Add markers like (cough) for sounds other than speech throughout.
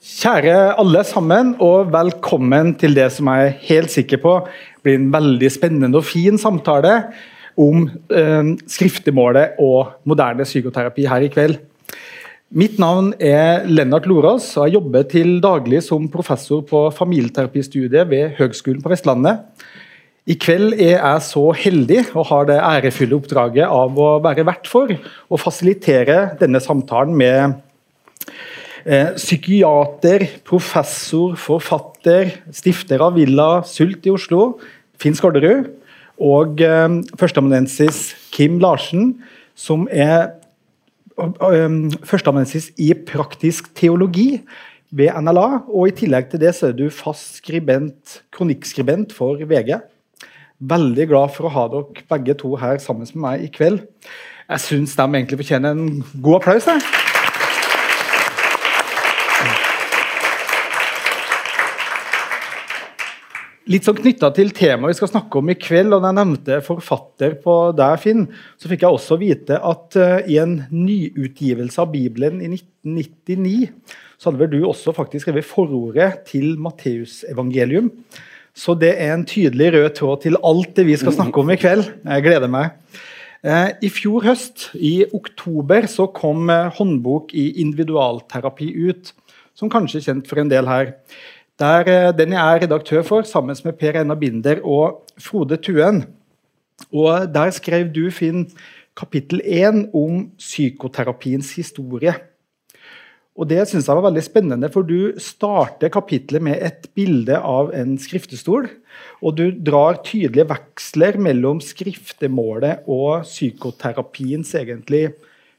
Kjære alle sammen, og velkommen til det som jeg er helt sikker på blir en veldig spennende og fin samtale om eh, skriftemålet og moderne psykoterapi her i kveld. Mitt navn er Lennart Lorås, og jeg jobber til daglig som professor på familieterapistudiet ved Høgskolen på Vestlandet. I kveld er jeg så heldig og har det ærefulle oppdraget av å være vert for å fasilitere denne samtalen med Eh, psykiater, professor, forfatter, stifter av Villa Sult i Oslo, Finn Skårderud, og eh, førsteamanuensis Kim Larsen, som er eh, førsteamanuensis i praktisk teologi ved NLA. Og i tillegg til det så er du fast skribent, kronikkskribent for VG. Veldig glad for å ha dere begge to her sammen med meg i kveld. Jeg syns de egentlig fortjener en god applaus. Jeg. Litt sånn knytta til temaet vi skal snakke om i kveld, og da jeg nevnte forfatter på deg, Finn, så fikk jeg også vite at uh, i en nyutgivelse av Bibelen i 1999, så hadde vel du også faktisk skrevet forordet til Matteusevangelium. Så det er en tydelig rød tråd til alt det vi skal snakke om i kveld. Jeg gleder meg. Uh, I fjor høst, i oktober, så kom uh, håndbok i individualterapi ut, som kanskje er kjent for en del her. Der, eh, den jeg er redaktør for, sammen med Per Einar Binder og Frode Tuen. Og Der skrev du, Finn, kapittel 1 om psykoterapiens historie. Og Det synes jeg var veldig spennende, for du starter kapitlet med et bilde av en skriftestol. Og du drar tydelige veksler mellom skriftemålet og psykoterapiens egentlig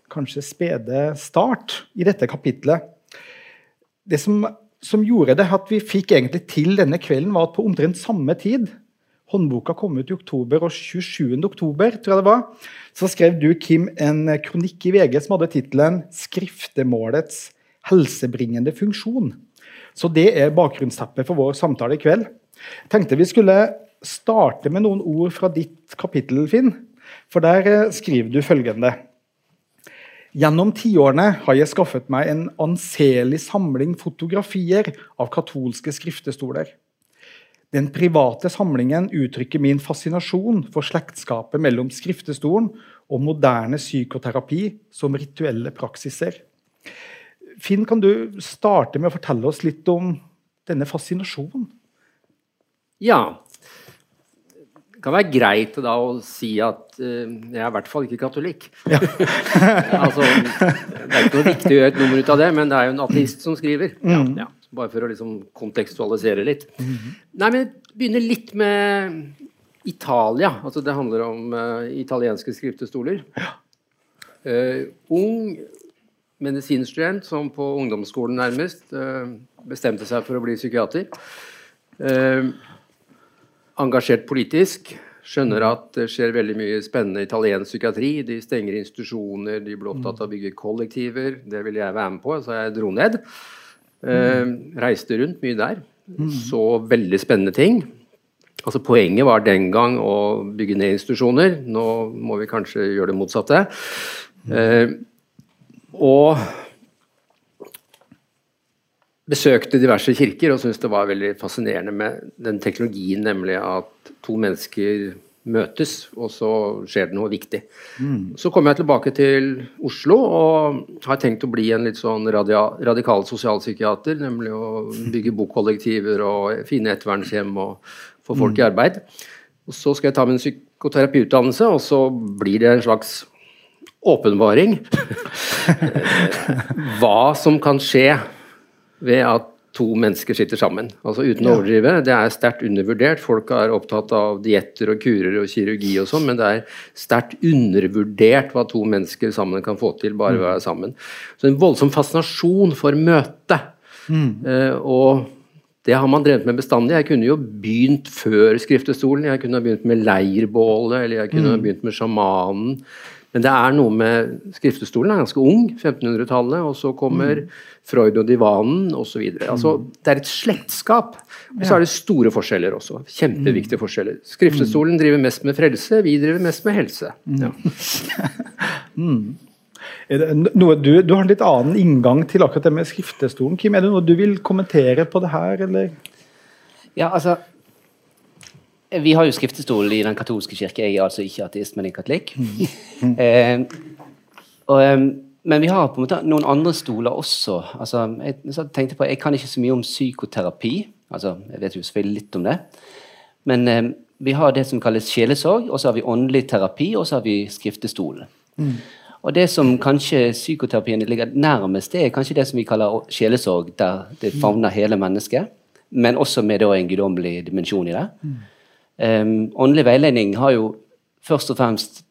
kanskje spede start i dette kapitlet. Det som som gjorde det at vi fikk egentlig til denne kvelden, var at på omtrent samme tid Håndboka kom ut i oktober, og 27. oktober tror jeg det var, så skrev du, Kim, en kronikk i VG som hadde tittelen 'Skriftemålets helsebringende funksjon'. Så det er bakgrunnsteppet for vår samtale i kveld. Jeg tenkte vi skulle starte med noen ord fra ditt kapittel, Finn. For der eh, skriver du følgende Gjennom tiårene har jeg skaffet meg en anselig samling fotografier av katolske skriftestoler. Den private samlingen uttrykker min fascinasjon for slektskapet mellom skriftestolen og moderne psykoterapi som rituelle praksiser. Finn, kan du starte med å fortelle oss litt om denne fascinasjonen? Ja, det kan være greit da å si at uh, jeg er i hvert fall ikke katolikk. Ja. (laughs) altså, det er ikke noe viktig å gjøre et nummer ut av det, men det er jo en ateist som skriver. Mm. Ja, bare for å liksom kontekstualisere litt. Mm -hmm. Nei, men begynner litt med Italia. Altså, det handler om uh, italienske skriftestoler. Ja. Uh, ung medisinstudent som på ungdomsskolen nærmest bestemte seg for å bli psykiater. Uh, engasjert politisk. Skjønner at det skjer veldig mye spennende italiensk psykiatri. De stenger institusjoner, de blir opptatt av å bygge kollektiver. Det ville jeg være med på, så jeg dro ned. Eh, reiste rundt mye der. Så veldig spennende ting. Altså Poenget var den gang å bygge ned institusjoner. Nå må vi kanskje gjøre det motsatte. Eh, og besøkte diverse kirker og syntes det var veldig fascinerende med den teknologien, nemlig at to mennesker møtes, og så skjer det noe viktig. Mm. Så kom jeg tilbake til Oslo og har tenkt å bli en litt sånn radikal sosialpsykiater, nemlig å bygge bokkollektiver og fine ettervernshjem og få folk mm. i arbeid. Og så skal jeg ta min psykoterapiutdannelse, og så blir det en slags åpenbaring. (laughs) (laughs) Hva som kan skje ved at to mennesker sitter sammen. Altså Uten å overdrive. Det er sterkt undervurdert. Folk er opptatt av dietter og kurer og kirurgi og sånn, men det er sterkt undervurdert hva to mennesker sammen kan få til bare ved å være sammen. Så en voldsom fascinasjon for møte. Mm. Uh, og det har man drevet med bestandig. Jeg kunne jo begynt før skriftestolen. Jeg kunne ha begynt med leirbålet, eller jeg kunne mm. ha begynt med sjamanen. Men det er noe med Skriftestolen er ganske ung, 1500-tallet, og så kommer mm. Freud og divanen osv. Altså, mm. det er et slektskap. Og så er det store forskjeller også. Kjempeviktige mm. forskjeller. Skriftestolen driver mest med frelse, vi driver mest med helse. Mm. Ja. (laughs) mm. Noe du, du, har en litt annen inngang til akkurat det med skriftestolen. Kim, er det noe du vil kommentere på det her, eller? Ja, altså Vi har jo skriftestol i den katolske kirke. Jeg er altså ikke ateist, men en katolikk. Mm. (laughs) eh, og, men vi har på en måte noen andre stoler også. Altså, jeg tenkte på, jeg kan ikke så mye om psykoterapi. altså Jeg vet jo selvfølgelig litt om det. Men eh, vi har det som kalles sjelesorg, og så har vi åndelig terapi, og så har vi skriftestolen. Mm. Og det som kanskje psykoterapien ligger nærmest, det er kanskje det som vi kaller sjelesorg, der det favner hele mennesket, men også med en guddommelig dimensjon i det. Mm. Um, åndelig veiledning har jo først og fremst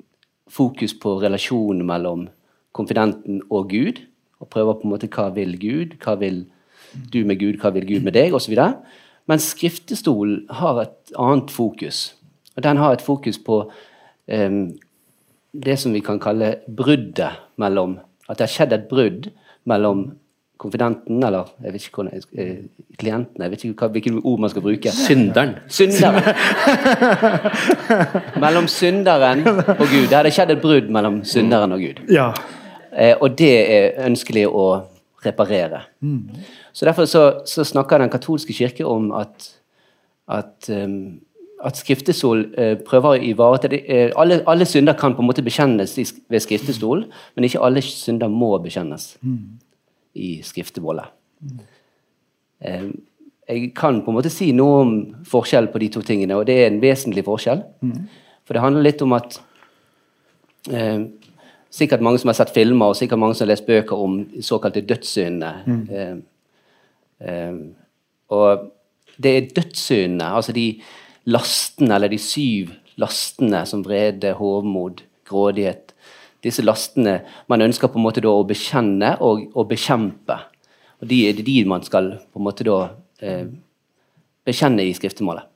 fokus på relasjonen mellom konfidenten og Gud, og prøver på en måte hva vil Gud, hva vil du med Gud, hva vil Gud med deg, osv. Mens skriftestol har et annet fokus. Og den har et fokus på um, det som vi kan kalle bruddet mellom At det har skjedd et brudd mellom konfidenten, eller jeg vet ikke hvordan, eh, klienten Jeg vet ikke hvilke ord man skal bruke. Synderen. Synderen. (laughs) mellom synderen og Gud. Det hadde skjedd et brudd mellom synderen og Gud. Ja. Eh, og det er ønskelig å reparere. Mm. Så Derfor så, så, snakker Den katolske kirke om at, at um, at Skriftestol uh, prøver å ivareta det. Eh, alle, alle, synder kan på en måte bekjennes i, ved Skriftestol, men ikke alle synder må bekjennes mm. I skriftemålet. Mm. Eh, jeg kan på en måte si noe om forskjell på de to tingene, og det er en vesentlig forskjell. Mm. For det handler litt om at eh, Sikkert mange som har sett filmer og sikkert mange som har lest bøker om såkalte dødssyndene. Mm. Eh, eh, og det er dødssyndene, altså de lastene, eller de syv lastene som vrede, hovmod, grådighet Disse lastene man ønsker på en måte å bekjenne og, og bekjempe. Og de er de man skal på en måte da eh, bekjenne i skriftemålet.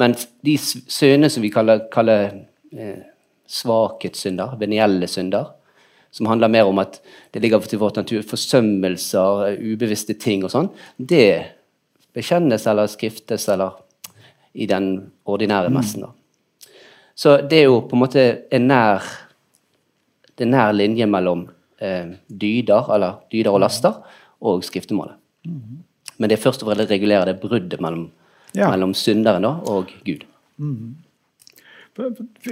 Men de syndene som vi kaller, kaller eh, svakhetssynder, venielle synder, som handler mer om at det ligger til vårt natur, forsømmelser, ubevisste ting og sånn, det bekjennes eller skriftes eller i den ordinære messen. Da. Så det er jo på en måte en nær det er nær linje mellom eh, dyder, eller dyder og laster, og skriftemålet. Mm. Men det er først og fremst å regulere det bruddet mellom, ja. mellom synderen da, og Gud. Mm.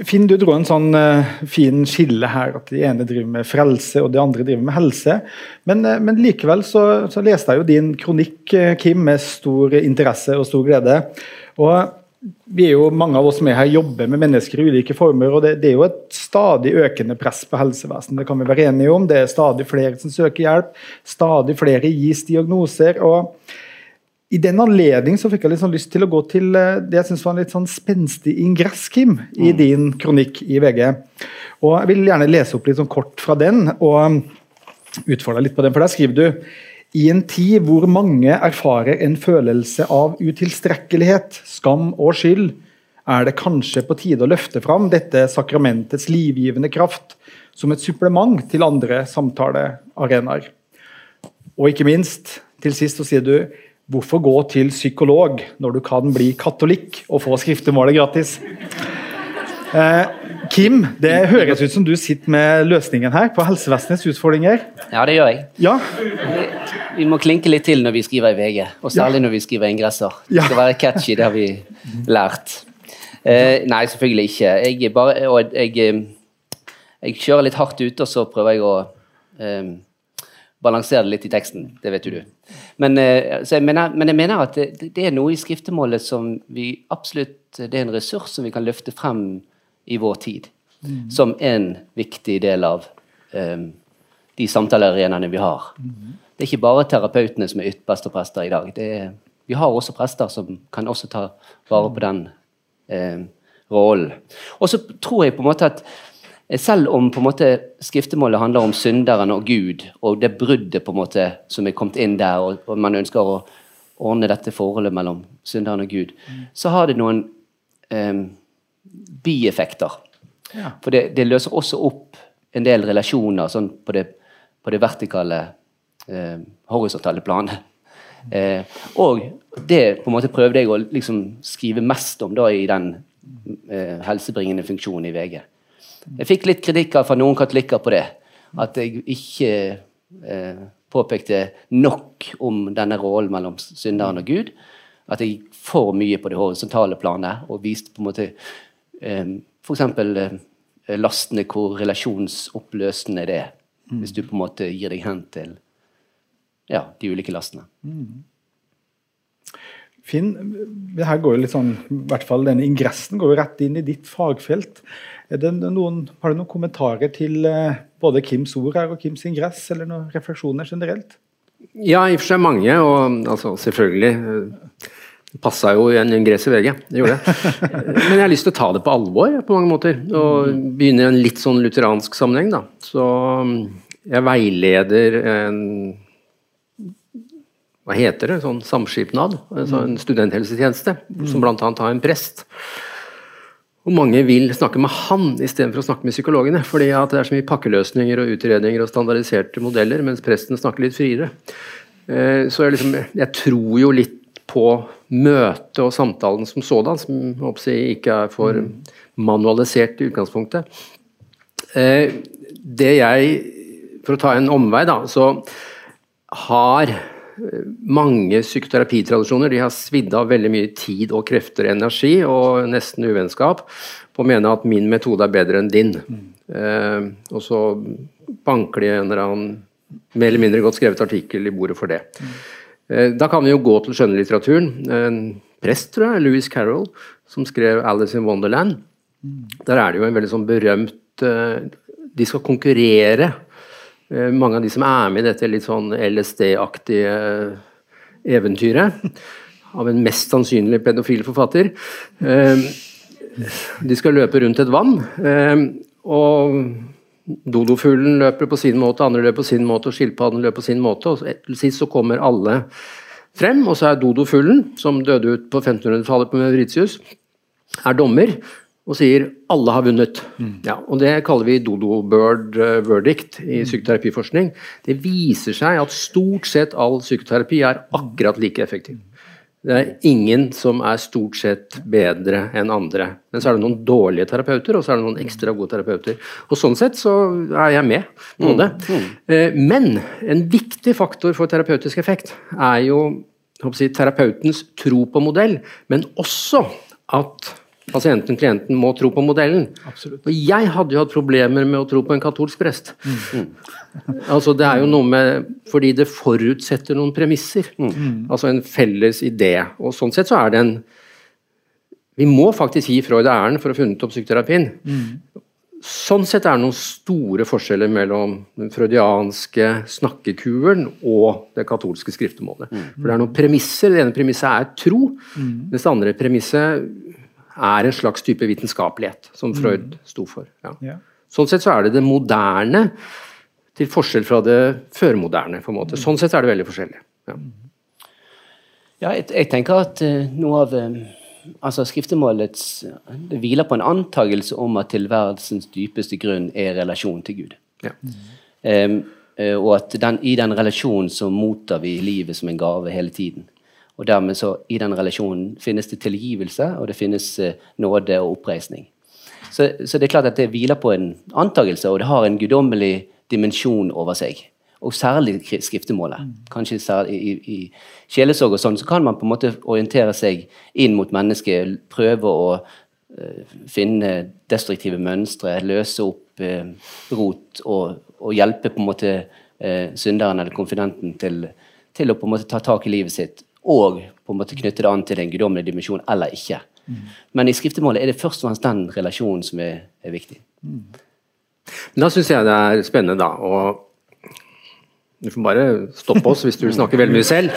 Finn, du dro en sånn uh, fin skille her, at de ene driver med frelse og de andre driver med helse. Men, uh, men likevel så, så, leste jeg jo din kronikk, uh, Kim, med stor interesse og stor glede. Og vi er jo, Mange av oss som er her, jobber med mennesker i ulike former. og det, det, er jo et stadig økende press på helsevesenet. Det kan vi være enige om. Det er stadig flere som søker hjelp. Stadig flere gis diagnoser. og I den anledning så fikk jeg litt sånn lyst til å gå til eh, det jeg synes var en litt sånn spenstig ingress, Kim, i mm. din kronikk i VG. Og Jeg vil gjerne lese opp litt sånn kort fra den og utfordre litt på den. for Der skriver du i en tid hvor mange erfarer en følelse av utilstrekkelighet, skam og skyld, er det kanskje på tide å løfte fram dette sakramentets livgivende kraft som et supplement til andre samtalearenaer. Og ikke minst, til sist så sier du hvorfor gå til psykolog når du kan bli katolikk og få skriftemålet gratis? Eh, Kim, det høres ut som du sitter med løsningen her på helsevesenets utfordringer. Ja, det gjør jeg. Ja. Vi, vi, må klinke litt til når vi skriver i VG, og særlig ja. når vi skriver ingresser. Det skal være catchy, det har vi lært. Eh, nei, selvfølgelig ikke. Jeg, bare, jeg, eh, jeg, kjører litt hardt ute, og så prøver jeg å eh, balansere det litt i teksten. Det vet jo du. Men, eh, jeg mener, men jeg mener at det, det, er noe i skriftemålet som vi absolutt Det er en ressurs som vi kan løfte frem i vår tid. Mm. Som en viktig del av um, de samtalearenaene vi har. Mm. Det er ikke bare terapeutene som er ytterste prester i dag. Er, vi har også prester som kan også ta vare på den um, rollen. Og så tror jeg på en måte at selv om på en måte skriftemålet handler om synderen og Gud, og det bruddet på en måte som er kommet inn der, og, og man ønsker å ordne dette forholdet mellom synderen og Gud, mm. så har det noen um, bieffekter. Ja. For det, det, løser også opp en del relasjoner sånn på, det, på det vertikale, eh, horisontale planet. Eh, og det på en måte prøvde jeg å liksom skrive mest om da i den eh, helsebringende funksjonen i VG. Jeg fikk litt kritikker fra noen katolikker på det. At jeg ikke eh, påpekte nok om denne rollen mellom synderen og Gud. At jeg gikk for mye på det horisontale planet og viste på en måte f.eks. Eh, lastene hvor relasjonsoppløsende det er. Mm. Hvis du på en måte gir deg hen til ja, de ulike lastene. Mm. Finn, det her går jo litt sånn, i hvert fall denne ingressen går jo rett inn i ditt fagfelt. Noen, har du noen kommentarer til eh, både Kims ord her og Kims ingress, eller noen refleksjoner generelt? Ja, i og for seg mange. Og altså, selvfølgelig eh, passa jo en gress i VG, det gjorde det. (laughs) Men jeg har lyst til å ta det på alvor på mange måter. Og begynne i en litt sånn lutheransk sammenheng, da. Så mm, jeg veileder en hva heter det, sånn samskipnad, altså en studenthelsetjeneste, som bl.a. har en prest. Og mange vil snakke med han istedenfor å snakke med psykologene. fordi at det er så mye pakkeløsninger og utredninger og standardiserte modeller, mens presten snakker litt friere. Eh, så jeg, liksom, jeg tror jo litt på møtet og samtalen som sådan, som jeg, ikke er for manualisert i utgangspunktet. Eh, det jeg For å ta en omvei, da, så har mange psykoterapitradisjoner de har svidd av veldig mye tid og krefter og energi, og nesten uvennskap, på å mene at min metode er bedre enn din. Mm. Eh, og så banker de en eller annen mer eller mindre godt skrevet artikkel i bordet for det. Mm. Eh, da kan vi jo gå til skjønnlitteraturen. En prest, tror jeg, Louis Carroll, som skrev 'Alice in Wonderland'. Der er det jo en veldig sånn berømt eh, De skal konkurrere Eh, mange av de som er med i dette litt sånn LSD-aktige eventyret, av en mest sannsynlig pedofil forfatter. De skal løpe rundt et vann, og dodofuglen løper på sin måte, andre løper på sin måte, og skilpadden løper på sin måte. og Til sist så kommer alle frem, og så er dodofuglen, som døde ut på 1500-tallet på Mauritius, er dommer og sier 'alle har vunnet'. Mm. Ja, og Det kaller vi dodo bird verdict i psykoterapiforskning. Det viser seg at stort sett all psykoterapi er akkurat like effektiv. Det er ingen som er stort sett bedre enn andre. Men så er det noen dårlige terapeuter, og så er det noen ekstra gode terapeuter. Og Sånn sett så er jeg med på det. Mm. Mm. men en viktig faktor for terapeutisk effekt er jo jeg, terapeutens tro på modell, men også at pasienten, klienten, må tro på modellen. Absolutt. Og jeg hadde jo hatt problemer med å tro på en katolsk prest. Mm. altså Det er jo noe med Fordi det forutsetter noen premisser. Mm. Altså en felles idé. Og sånn sett så er det en Vi må faktisk gi Freud æren for å ha funnet opp psykoterapien. Mm. Sånn sett er det noen store forskjeller mellom den freudianske snakkekuren og det katolske skriftemålet. Mm. For det er noen premisser. Det ene premisset er tro. Mm. Mens det andre premisset er en slags type vitenskapelighet, som Freud mm. sto for. Ja. Ja. Sånn sett så er det det moderne til forskjell fra det førmoderne. på en måte. Sånn sett er det veldig forskjellig. Ja, ja jeg, jeg, tenker at uh, noe av uh, altså skriftemålets Det hviler på en antagelse om at tilværelsens dypeste grunn er relasjon til Gud. Ja. Um, og at den, i den relasjonen så mottar vi livet som en gave hele tiden. Og dermed så i den relasjonen finnes det tilgivelse, og det finnes eh, nåde og oppreisning. Så, så, det er klart at det hviler på en antakelse, og det har en guddommelig dimensjon over seg. Og særlig skriftemålet. Kanskje særlig i, i, i sjelesorg og sånn, så kan man på en måte orientere seg inn mot mennesket, prøve å uh, finne destruktive mønstre, løse opp uh, rot og, og, hjelpe på en måte uh, synderen eller konfidenten til, til å på en måte ta tak i livet sitt og på en måte knytte det an til en guddommelig dimensjon eller ikke. Mm. Men i skriftemålet er det først og fremst den relasjonen som er, er viktig. Mm. Da syns jeg det er spennende, da. og du får bare stoppe oss hvis du snakker veldig mye selv.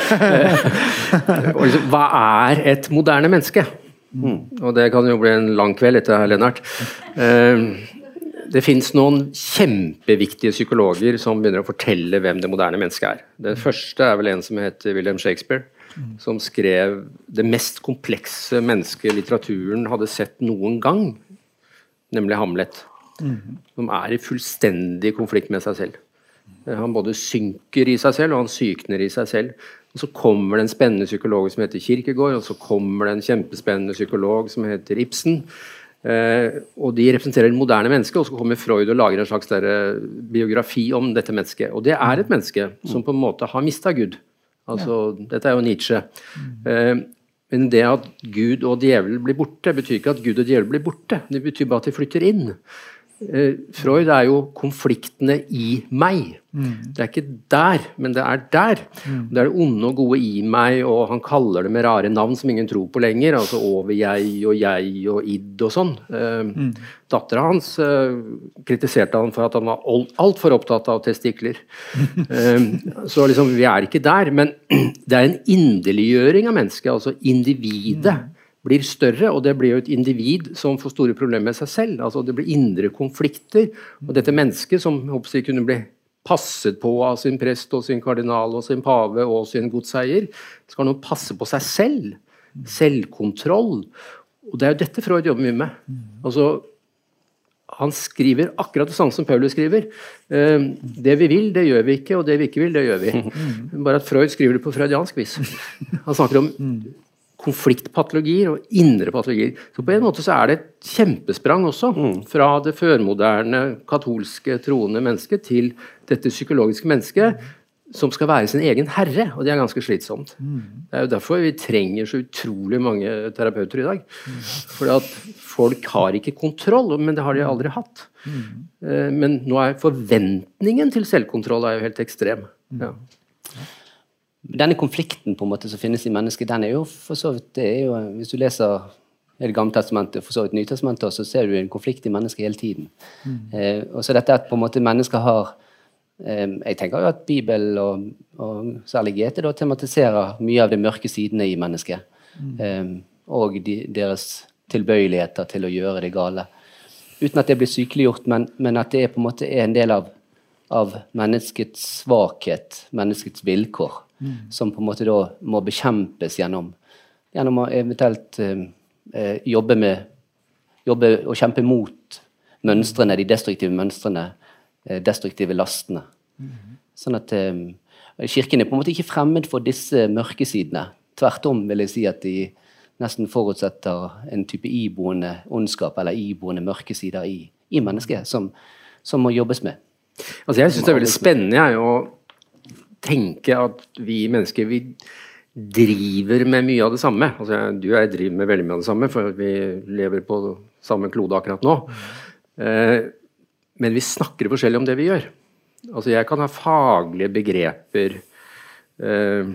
(laughs) liksom, hva er et moderne menneske? Mm. Og det kan jo bli en lang kveld etter Lennart. Uh, det fins noen kjempeviktige psykologer som begynner å fortelle hvem det moderne mennesket er. Den første er vel en som heter William Shakespeare som skrev det mest komplekse mennesket litteraturen hadde sett noen gang, nemlig Hamlet. Mm. Som er i fullstendig konflikt med seg selv. Han både synker i seg selv, og han sykner i seg selv. Og Så kommer det en spennende psykolog som heter Kirkegård, og så kommer det en kjempespennende psykolog som heter Ibsen. Eh, og de representerer det moderne mennesket, og så kommer Freud og lager en slags eh, biografi om dette mennesket. Og det er et menneske som på en måte har mista Gud. Altså, ja. Dette er jo Nietzsche. Mm. Eh, men det at Gud og djevelen blir borte, betyr ikke at Gud og djevelen blir borte. Det betyr bare at de flytter inn. Eh, Freud er jo konfliktene i meg. Mm. Det er ikke der, men det er der. Mm. Det er det onde og gode i meg, og han kaller det med rare navn som ingen tror på lenger. Altså over-jeg og jeg og id og sånn. Eh, mm. Dattera hans eh, kritiserte han for at han var altfor opptatt av testikler. (laughs) så liksom, vi er ikke der. Men (clears throat) det er en inderliggjøring av mennesket, altså individet. Blir større, og det blir jo et individ som får store problemer med seg selv. altså Det blir indre konflikter. Og dette mennesket, som håper kunne bli passet på av sin prest og sin kardinal og sin pave og sin godseier, skal nå passe på seg selv. Selvkontroll. Og det er jo dette Freud jobber mye med. Altså, han skriver akkurat det samme som Paulus skriver. Eh, det vi vil, det gjør vi ikke, og det vi ikke vil, det gjør vi. (laughs) Bare at Freud skriver det på freudiansk vis. Han snakker om konfliktpatologier og indre patologier. Så på en måte så er det et kjempesprang også, mm. fra det førmoderne katolske troende mennesket til dette psykologiske mennesket som skal være sin egen herre, og det er ganske slitsomt. Mm. Det er jo derfor vi trenger så utrolig mange terapeuter i dag. Mm. For folk har ikke kontroll, men det har de aldri hatt. Mm. Eh, men nå er forventningen til selvkontroll er jo helt ekstrem. Ja denne konflikten på en måte som finnes i mennesket, den er jo for så vidt det er jo, Hvis du leser i Det gamle testamentet for så vidt Nytestamentet, så ser du en konflikt i mennesket hele tiden. Mm. Eh, og så dette at på en måte mennesker har eh, Jeg tenker jo at Bibelen og, og særlig GT da, tematiserer mye av de mørke sidene i mennesket. Mm. Eh, og de, deres tilbøyeligheter til å gjøre det gale. Uten at det blir sykeliggjort, men, men at det på en måte er en del av, av menneskets svakhet, menneskets vilkår som på en måte da må bekjempes gjennom, gjennom å eventuelt eh, eh, jobbe med jobbe og kjempe mot mønstrene, de destruktive mønstrene, eh, destruktive lastene. Mm. Sånn at eh, Kirken er på en måte ikke fremmed for disse mørkesidene. Tvert om vil jeg si at de nesten forutsetter en type iboende ondskap eller iboende mørkesider i, i mennesket som, som, må jobbes med. Altså jeg syns det er veldig spennende jeg, å tenke at vi mennesker vi driver med mye av det samme. Altså, du og jeg driver med veldig mye av det samme, for vi lever på samme klode akkurat nå. Eh, men vi snakker forskjellig om det vi gjør. Altså, jeg kan ha faglige begreper. Eh,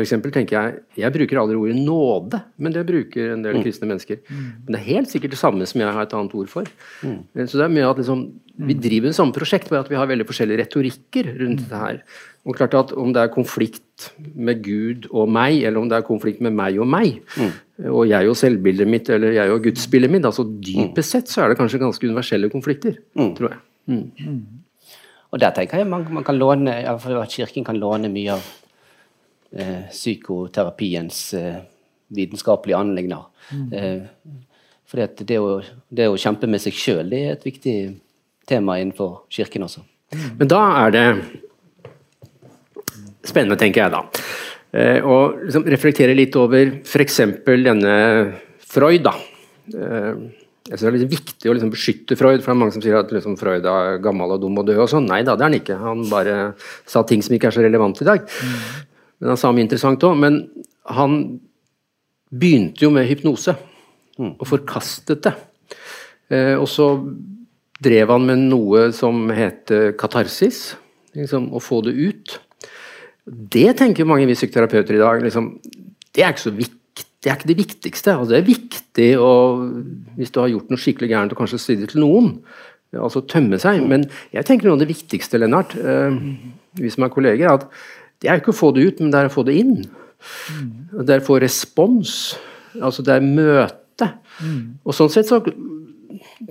eksempel tenker Jeg jeg bruker aldri ordet nåde, men det bruker en del mm. kristne mennesker. Mm. Men det er helt sikkert det samme som jeg har et annet ord for. Mm. Eh, så det er mye at liksom, Vi driver med samme prosjekt, bare at vi har veldig forskjellige retorikker rundt det her. Og klart at Om det er konflikt med Gud og meg, eller om det er konflikt med meg og meg, mm. og jeg og selvbildet mitt eller jeg og gudsbildet mitt, altså dypest sett så er det kanskje ganske universelle konflikter, tror jeg. Og der tenker jeg man, man kan låne, at Kirken kan låne mye av eh, psykoterapiens eh, vitenskapelige anliggender. Mm. Eh, fordi at det å, det å, kjempe med seg sjøl, det er et viktig tema innenfor Kirken også. Mm. Men da er det spennende, tenker jeg da, eh, å liksom reflektere litt over f.eks. denne Freud. da. Eh, jeg synes Det er litt viktig å liksom beskytte Freud, for det er mange som sier at liksom Freud er gammel og dum og død. og sånn. Nei da, det er han ikke. Han bare sa ting som ikke er så relevant i dag. Mm. Men han sa mye interessant òg. Men han begynte jo med hypnose, mm. og forkastet det. Eh, og så drev han med noe som heter katarsis, liksom, å få det ut. Det tenker mange vi psykoterapeuter i dag. Liksom, det er ikke så viktig. Det er ikke det viktigste. Altså, det er viktig å, hvis du har gjort noe skikkelig gærent, og kanskje si det til noen. Altså tømme seg. Men jeg tenker noe av det viktigste, Lennart, eh, vi som er kolleger, at det er jo ikke å få det ut, men det er å få det inn. Mm. Det er å få respons. Altså det er møte. Mm. Og sånn sett så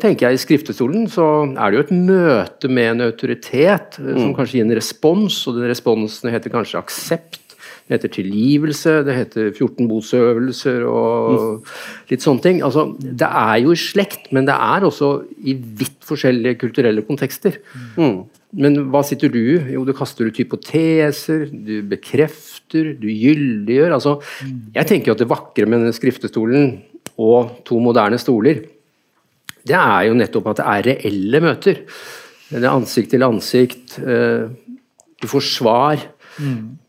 tenker jeg i skriftestolen så er det jo et møte med en autoritet mm. som kanskje gir en respons, og den responsen heter kanskje aksept. Det heter tilgivelse, det heter 14 botsøvelser og litt sånne ting. Altså, det er jo i slekt, men det er også i vidt forskjellige kulturelle kontekster. Mm. Men hva sitter du Jo, du kaster ut hypoteser, du bekrefter, du gyldiggjør. Altså, jeg tenker at det vakre med denne skriftestolen og to moderne stoler, det er jo nettopp at det er reelle møter. Det er ansikt til ansikt. eh, Du får svar.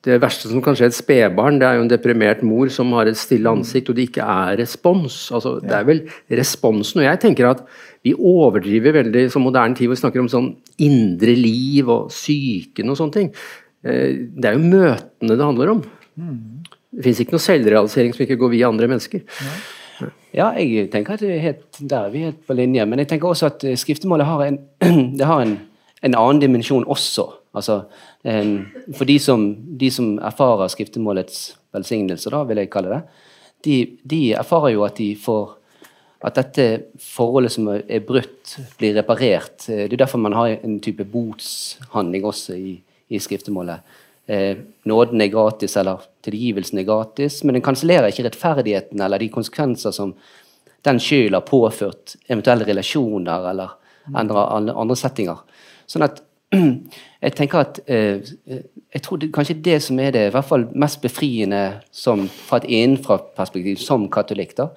Det verste som kan skje et spedbarn, det er jo en deprimert mor som har et stille ansikt, og det ikke er respons. Altså, det er vel responsen. Og jeg tenker at vi overdriver veldig som moderne tid hvor vi snakker om sånn indre liv og psyken og sånne ting. Eh, Det er jo møtene det handler om. Det fins ikke noe selvrealisering som ikke går via andre mennesker. Ja, jeg tenker at det er helt, der er vi helt på linje. Men jeg tenker også at eh, skriftemålet har en, (clears throat) det har en, en annen dimensjon også. Altså, em, for de som, de som erfarer skriftemålets velsignelse, da, vil jeg kalle det, de, de erfarer jo at de får at dette forholdet som er brutt, blir reparert. Eh, Det er derfor man har en type botshandling også i, i skriftemålet. Eh, nåden er gratis, eller tilgivelsen er gratis, men den kansellerer ikke rettferdigheten eller de konsekvenser som den skyld har påført eventuelle relasjoner eller andre, andre, andre settinger. Sånn at jeg tenker at eh, jeg tror det, kanskje det som er det i hvert fall mest befriende som, fra et innenfra-perspektiv som katolikk, da,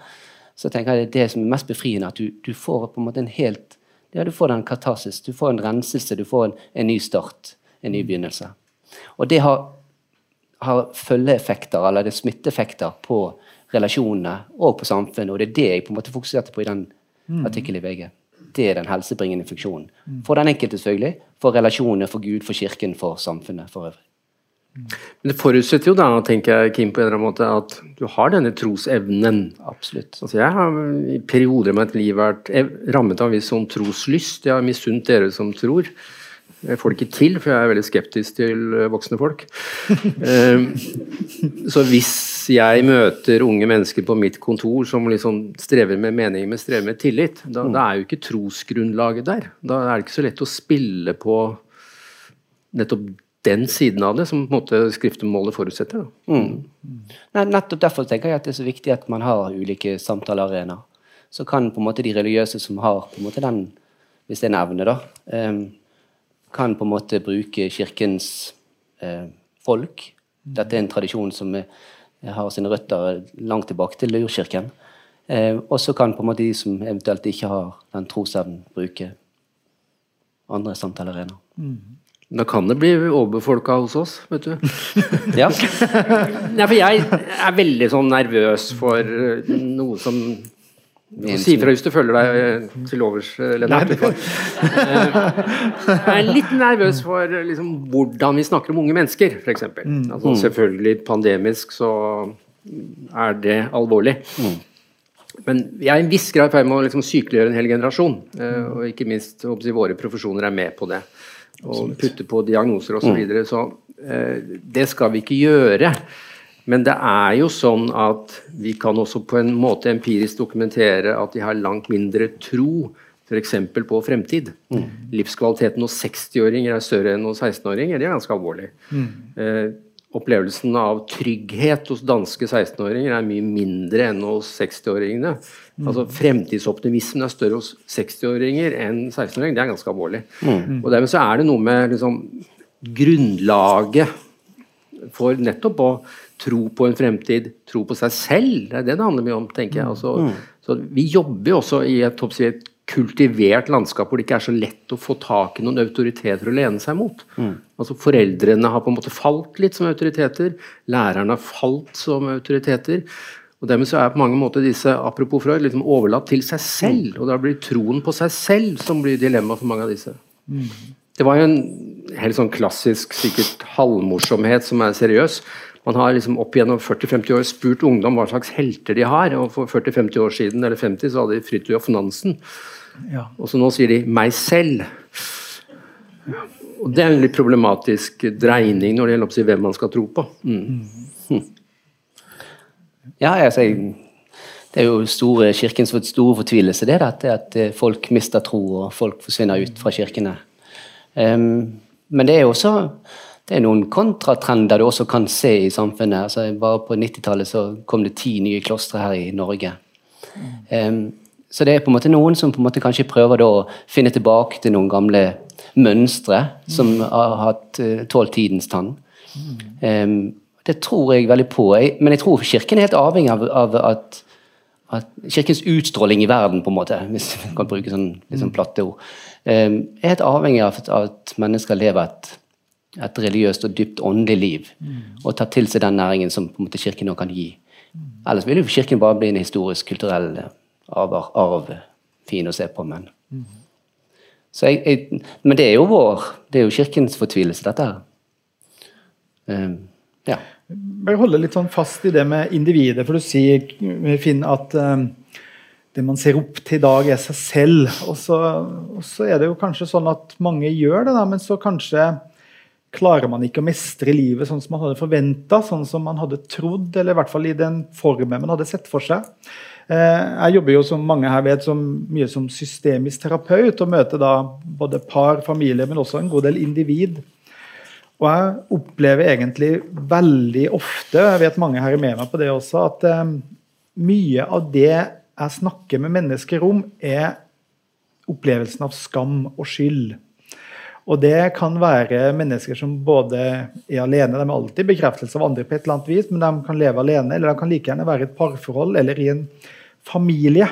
så tenker jeg det er det som er mest befriende, at du, du får på en måte en helt ja, du får den katarsis, du får en renselse, du får en, en ny start, en ny begynnelse. Og det har, har følgeeffekter, eller det er smitteeffekter, på relasjonene og på samfunnet, og det er det jeg på en måte fokuserte på i den artikkelen i VG. Det er den helsebringende funksjonen. For den enkelte, selvfølgelig. For relasjonene, for Gud, for kirken, for samfunnet for øvrig. Men det forutsetter jo da, tenker jeg, Kim, på en eller annen måte, at du har denne trosevnen. Absolutt. Altså jeg har i perioder av mitt liv vært rammet av en viss sånn troslyst. Jeg har misunt dere som tror. Jeg får det ikke til, for jeg er veldig skeptisk til eh, voksne folk. Ehm, så hvis jeg møter unge mennesker på mitt kontor som liksom strever med mening, men strever med tillit, da, da er jo ikke trosgrunnlaget der. Da er det ikke så lett å spille på nettopp den siden av det, som på en måte skriftemålet forutsetter. Da. Nei, nettopp derfor tenker jeg at det er så viktig at man har ulike samtalearenaer. Så kan på en måte de religiøse som har på en måte den, hvis det er en evne, da, em, kan på en måte bruke kirkens eh, folk. Dette er en tradisjon som er, har sine røtter langt tilbake til urkirken. Eh, og så kan på en måte de som eventuelt ikke har den trosevnen, bruke andre samtalearenaer. Da kan det bli overbefolka hos oss, vet du. (laughs) Ja. Nei, for jeg er veldig sånn nervøs for eh, noe som Si ifra hvis du føler deg eh, til overs, eh, Lennart. Jeg er litt nervøs for liksom, hvordan vi snakker om unge mennesker, f.eks. Altså, selvfølgelig pandemisk så er det alvorlig. Men jeg er i en viss grad i ferd med å liksom sykeliggjøre en hel generasjon. eh, Og ikke minst håper våre profesjoner er med på det. Og putte på diagnoser osv. Så, videre. så det skal vi ikke gjøre. Men det er jo sånn at vi kan også på en måte empirisk dokumentere at de har langt mindre tro f.eks. på fremtid. Livskvaliteten hos 60-åringer er større enn hos 16-åringer. Det er ganske alvorlig. Eh, opplevelsen av trygghet hos danske 16-åringer er mye mindre enn hos 60-åringene. Altså Fremtidsoptimismen er større hos 60-åringer enn 16-åringer. Det er ganske alvorlig. Og dermed så er det noe med liksom, grunnlaget for nettopp å tro på en fremtid, tro på seg selv. Det er det det handler mye om, tenker jeg. Altså, Så Vi jobber jo også i et, et kultivert landskap hvor det ikke er så lett å få tak i noen autoriteter å lene seg mot. Altså Foreldrene har på en måte falt litt som autoriteter. Lærerne har falt som autoriteter. Og dermed så er på mange måter disse apropos Freud, liksom overlatt til seg selv. Og da blir troen på seg selv som blir dilemma for mange av disse. Det var jo en helt sånn klassisk sikkert halvmorsomhet som er seriøs. Man har liksom opp gjennom 40-50 år spurt ungdom hva slags helter de har. og For 40-50 år siden eller 50 så hadde de Fridtjof Nansen. Ja. Og så nå sier de 'meg selv'. Og Det er en litt problematisk dreining når det gjelder å si hvem man skal tro på. Mm. Ja, altså, det er jo store, kirkens store fortvilelse, det, at, at eh, folk mister tro og folk forsvinner ut fra kirkene. Um, men det er jo også det er noen kontratrender du også kan se i samfunnet. Altså, bare på 90-tallet så kom det ti nye klostre her i Norge. Um, så det er på en måte noen som måte kanskje prøver å finne tilbake til noen gamle mønstre som har hatt uh, tålt tidens tann. Um, det tror jeg veldig på. Jeg, men jeg tror Kirken er helt avhengig av, av at, at Kirkens utstråling i verden, på en måte, hvis man kan bruke sånn, litt sånn platte ord, um, er helt avhengig av at mennesker lever et, et religiøst og dypt åndelig liv. Og ta til seg den næringen som på en måte Kirken nå kan gi. Ellers vil jo Kirken bare bli en historisk, kulturell arv, arv fin å se på. Men, jeg, jeg, men det er jo vår, det er jo Kirkens fortvilelse, dette her. Um, ja. Bare holde litt sånn fast i det med individet, for du sier Finn, at um, det man ser opp til i dag, er seg selv. Og så, og så, er det jo kanskje sånn at mange gjør det, da, men så kanskje klarer man ikke å mestre livet sånn som man hadde forventa, sånn som man hadde trodd, eller i hvert fall i den formen man hadde sett for seg. Eh, jeg jobber jo som mange her vet, som, mye som systemisk terapeut og møter da både par, familie, men også en god del individ og jeg opplever egentlig veldig ofte, jeg vet mange her er med meg på det også, at um, mye av det jeg snakker med mennesker om, er opplevelsen av skam og skyld. Og det kan være mennesker som både er alene, de er alltid bekreftelse av andre på et eller annet vis, men de kan leve alene, eller de kan like gjerne være i et parforhold eller i en familie.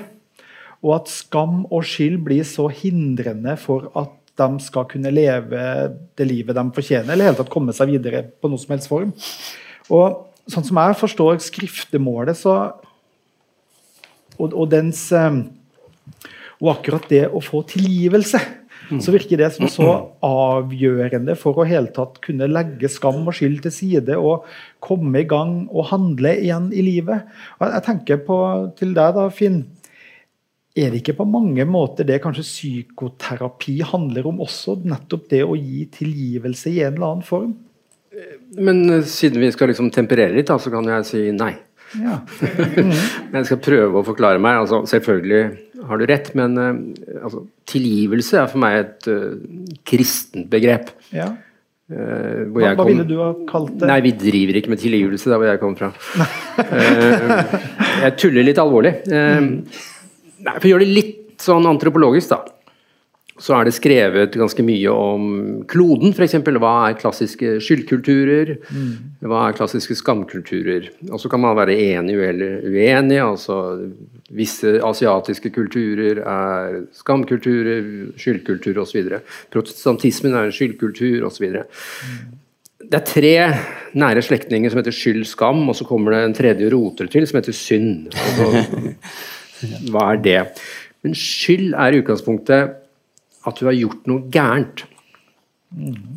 Og at skam og skyld blir så hindrende for at de skal kunne leve det livet de fortjener, eller helt tatt komme seg videre på noe som helst form. Og sånn som jeg forstår skriftemålet, så og, og, dens ehm, Og akkurat det å få tilgivelse, så virker det som så avgjørende for å helt tatt kunne legge skam og skyld til side og komme i gang og handle igjen i livet. Og jeg tenker på til deg, da, Finn er det ikke på mange måter det kanskje psykoterapi handler om også? Nettopp det å gi tilgivelse i en eller annen form? Men eh, siden vi skal liksom temperere litt, da, så kan jeg si nei. Ja. (laughs) Mm. men jeg skal prøve å forklare meg. Altså, selvfølgelig har du rett, men uh, altså, tilgivelse er for meg et uh, kristent begrep. Ja. Uh, hva, hva ville du ha kalt det? Nei, Vi driver ikke med tilgivelse der hvor jeg kommer fra. jeg tuller litt alvorlig. Mm. Nei, For å gjøre det litt sånn antropologisk, da, så er det skrevet ganske mye om kloden, f.eks. Hva er klassiske skyldkulturer? Mm. Hva er klassiske skamkulturer? Og så kan man være enig eller uenig. altså Visse asiatiske kulturer er skamkulturer, skyldkultur osv. Protestantismen er en skyldkultur osv. Mm. Det er tre nære slektninger som heter skyld, skam, og så kommer det en tredje roter til som heter synd. Altså, (laughs) Hva er det? Men skyld er i utgangspunktet at du har gjort noe gærent.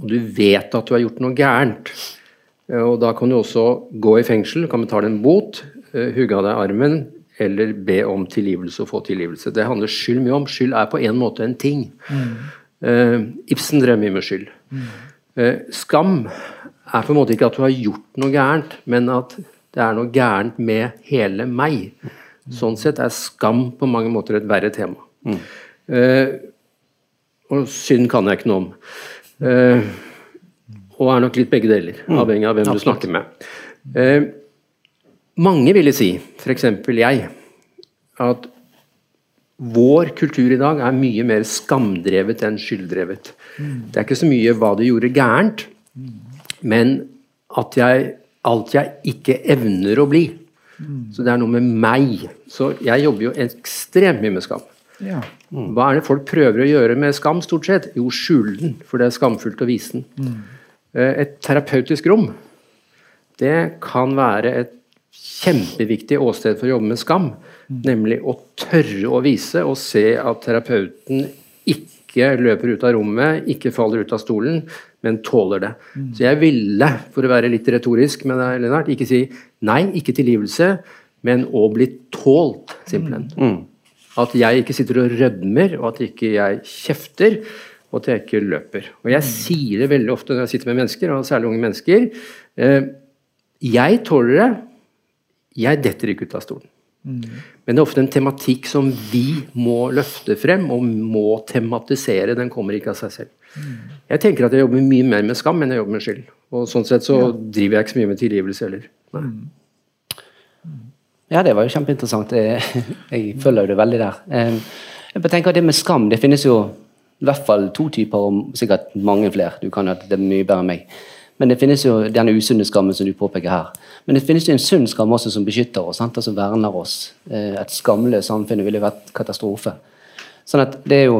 Og du vet at du har gjort noe gærent. Og da kan du også gå i fengsel, kan betale en bot, eh, hugge av deg armen eller be om tilgivelse og få tilgivelse. Det handler skyld mye om. Skyld er på en måte en ting. Mm. Uh, Ibsen drev mye med skyld. Mm. Uh, skam er på en måte ikke at du har gjort noe gærent, men at det er noe gærent med hele meg. Sånn sett er skam på mange måter et verre tema. Mm. Uh, og synd kan jeg ikke noe om. Eh, og er nok litt begge deler, mm. avhengig av hvem Absolutt. du snakker med. Eh, mange ville si, f.eks. jeg, at vår kultur i dag er mye mer skamdrevet enn skylddrevet. Mm. Det er ikke så mye hva du gjorde gærent, mm. men at jeg, alt jeg ikke evner å bli. Så det er noe med meg. Så jeg jobber jo ekstremt mye med skam. Ja. Hva er det folk prøver å gjøre med skam, stort sett? Jo, skjule den, for det er skamfullt å vise den. Mm. Et terapeutisk rom, det kan være et kjempeviktig åsted for å jobbe med skam. Mm. Nemlig å tørre å vise og se at terapeuten ikke løper ut av rommet, ikke faller ut av stolen, men tåler det. Mm. Så jeg ville, for å være litt retorisk med deg, Lennart, ikke si nei, ikke tilgivelse, men å bli tålt, simpelthen. Mm. mm. At jeg ikke sitter og rødmer, og at ikke jeg kjefter, og at jeg ikke løper. Og jeg mm. sier det veldig ofte når jeg sitter med mennesker, og særlig unge mennesker. Eh, jeg tåler det, jeg detter ikke ut av stolen. Mm. Men det er ofte en tematikk som vi må løfte frem og må tematisere. Den kommer ikke av seg selv. Mm. Jeg tenker at jeg jobber mye mer med skam enn jeg jobber med skyld. Og sånn sett så ja. driver jeg ikke så mye med tilgivelse heller. Nei. Mm. Ja, det var jo kjempeinteressant. Jeg, (laughs) jeg følger det veldig der. Jeg tenker at Det med skam det finnes jo i hvert fall to typer, og sikkert mange flere. Du kan jo det er mye bedre enn meg. Men det finnes jo denne usunne skammen som du påpeker her. Men det finnes jo en sunn skam også som beskytter oss, sant? altså verner oss. Eh, et skamløst samfunn ville vært katastrofe. Sånn at det er jo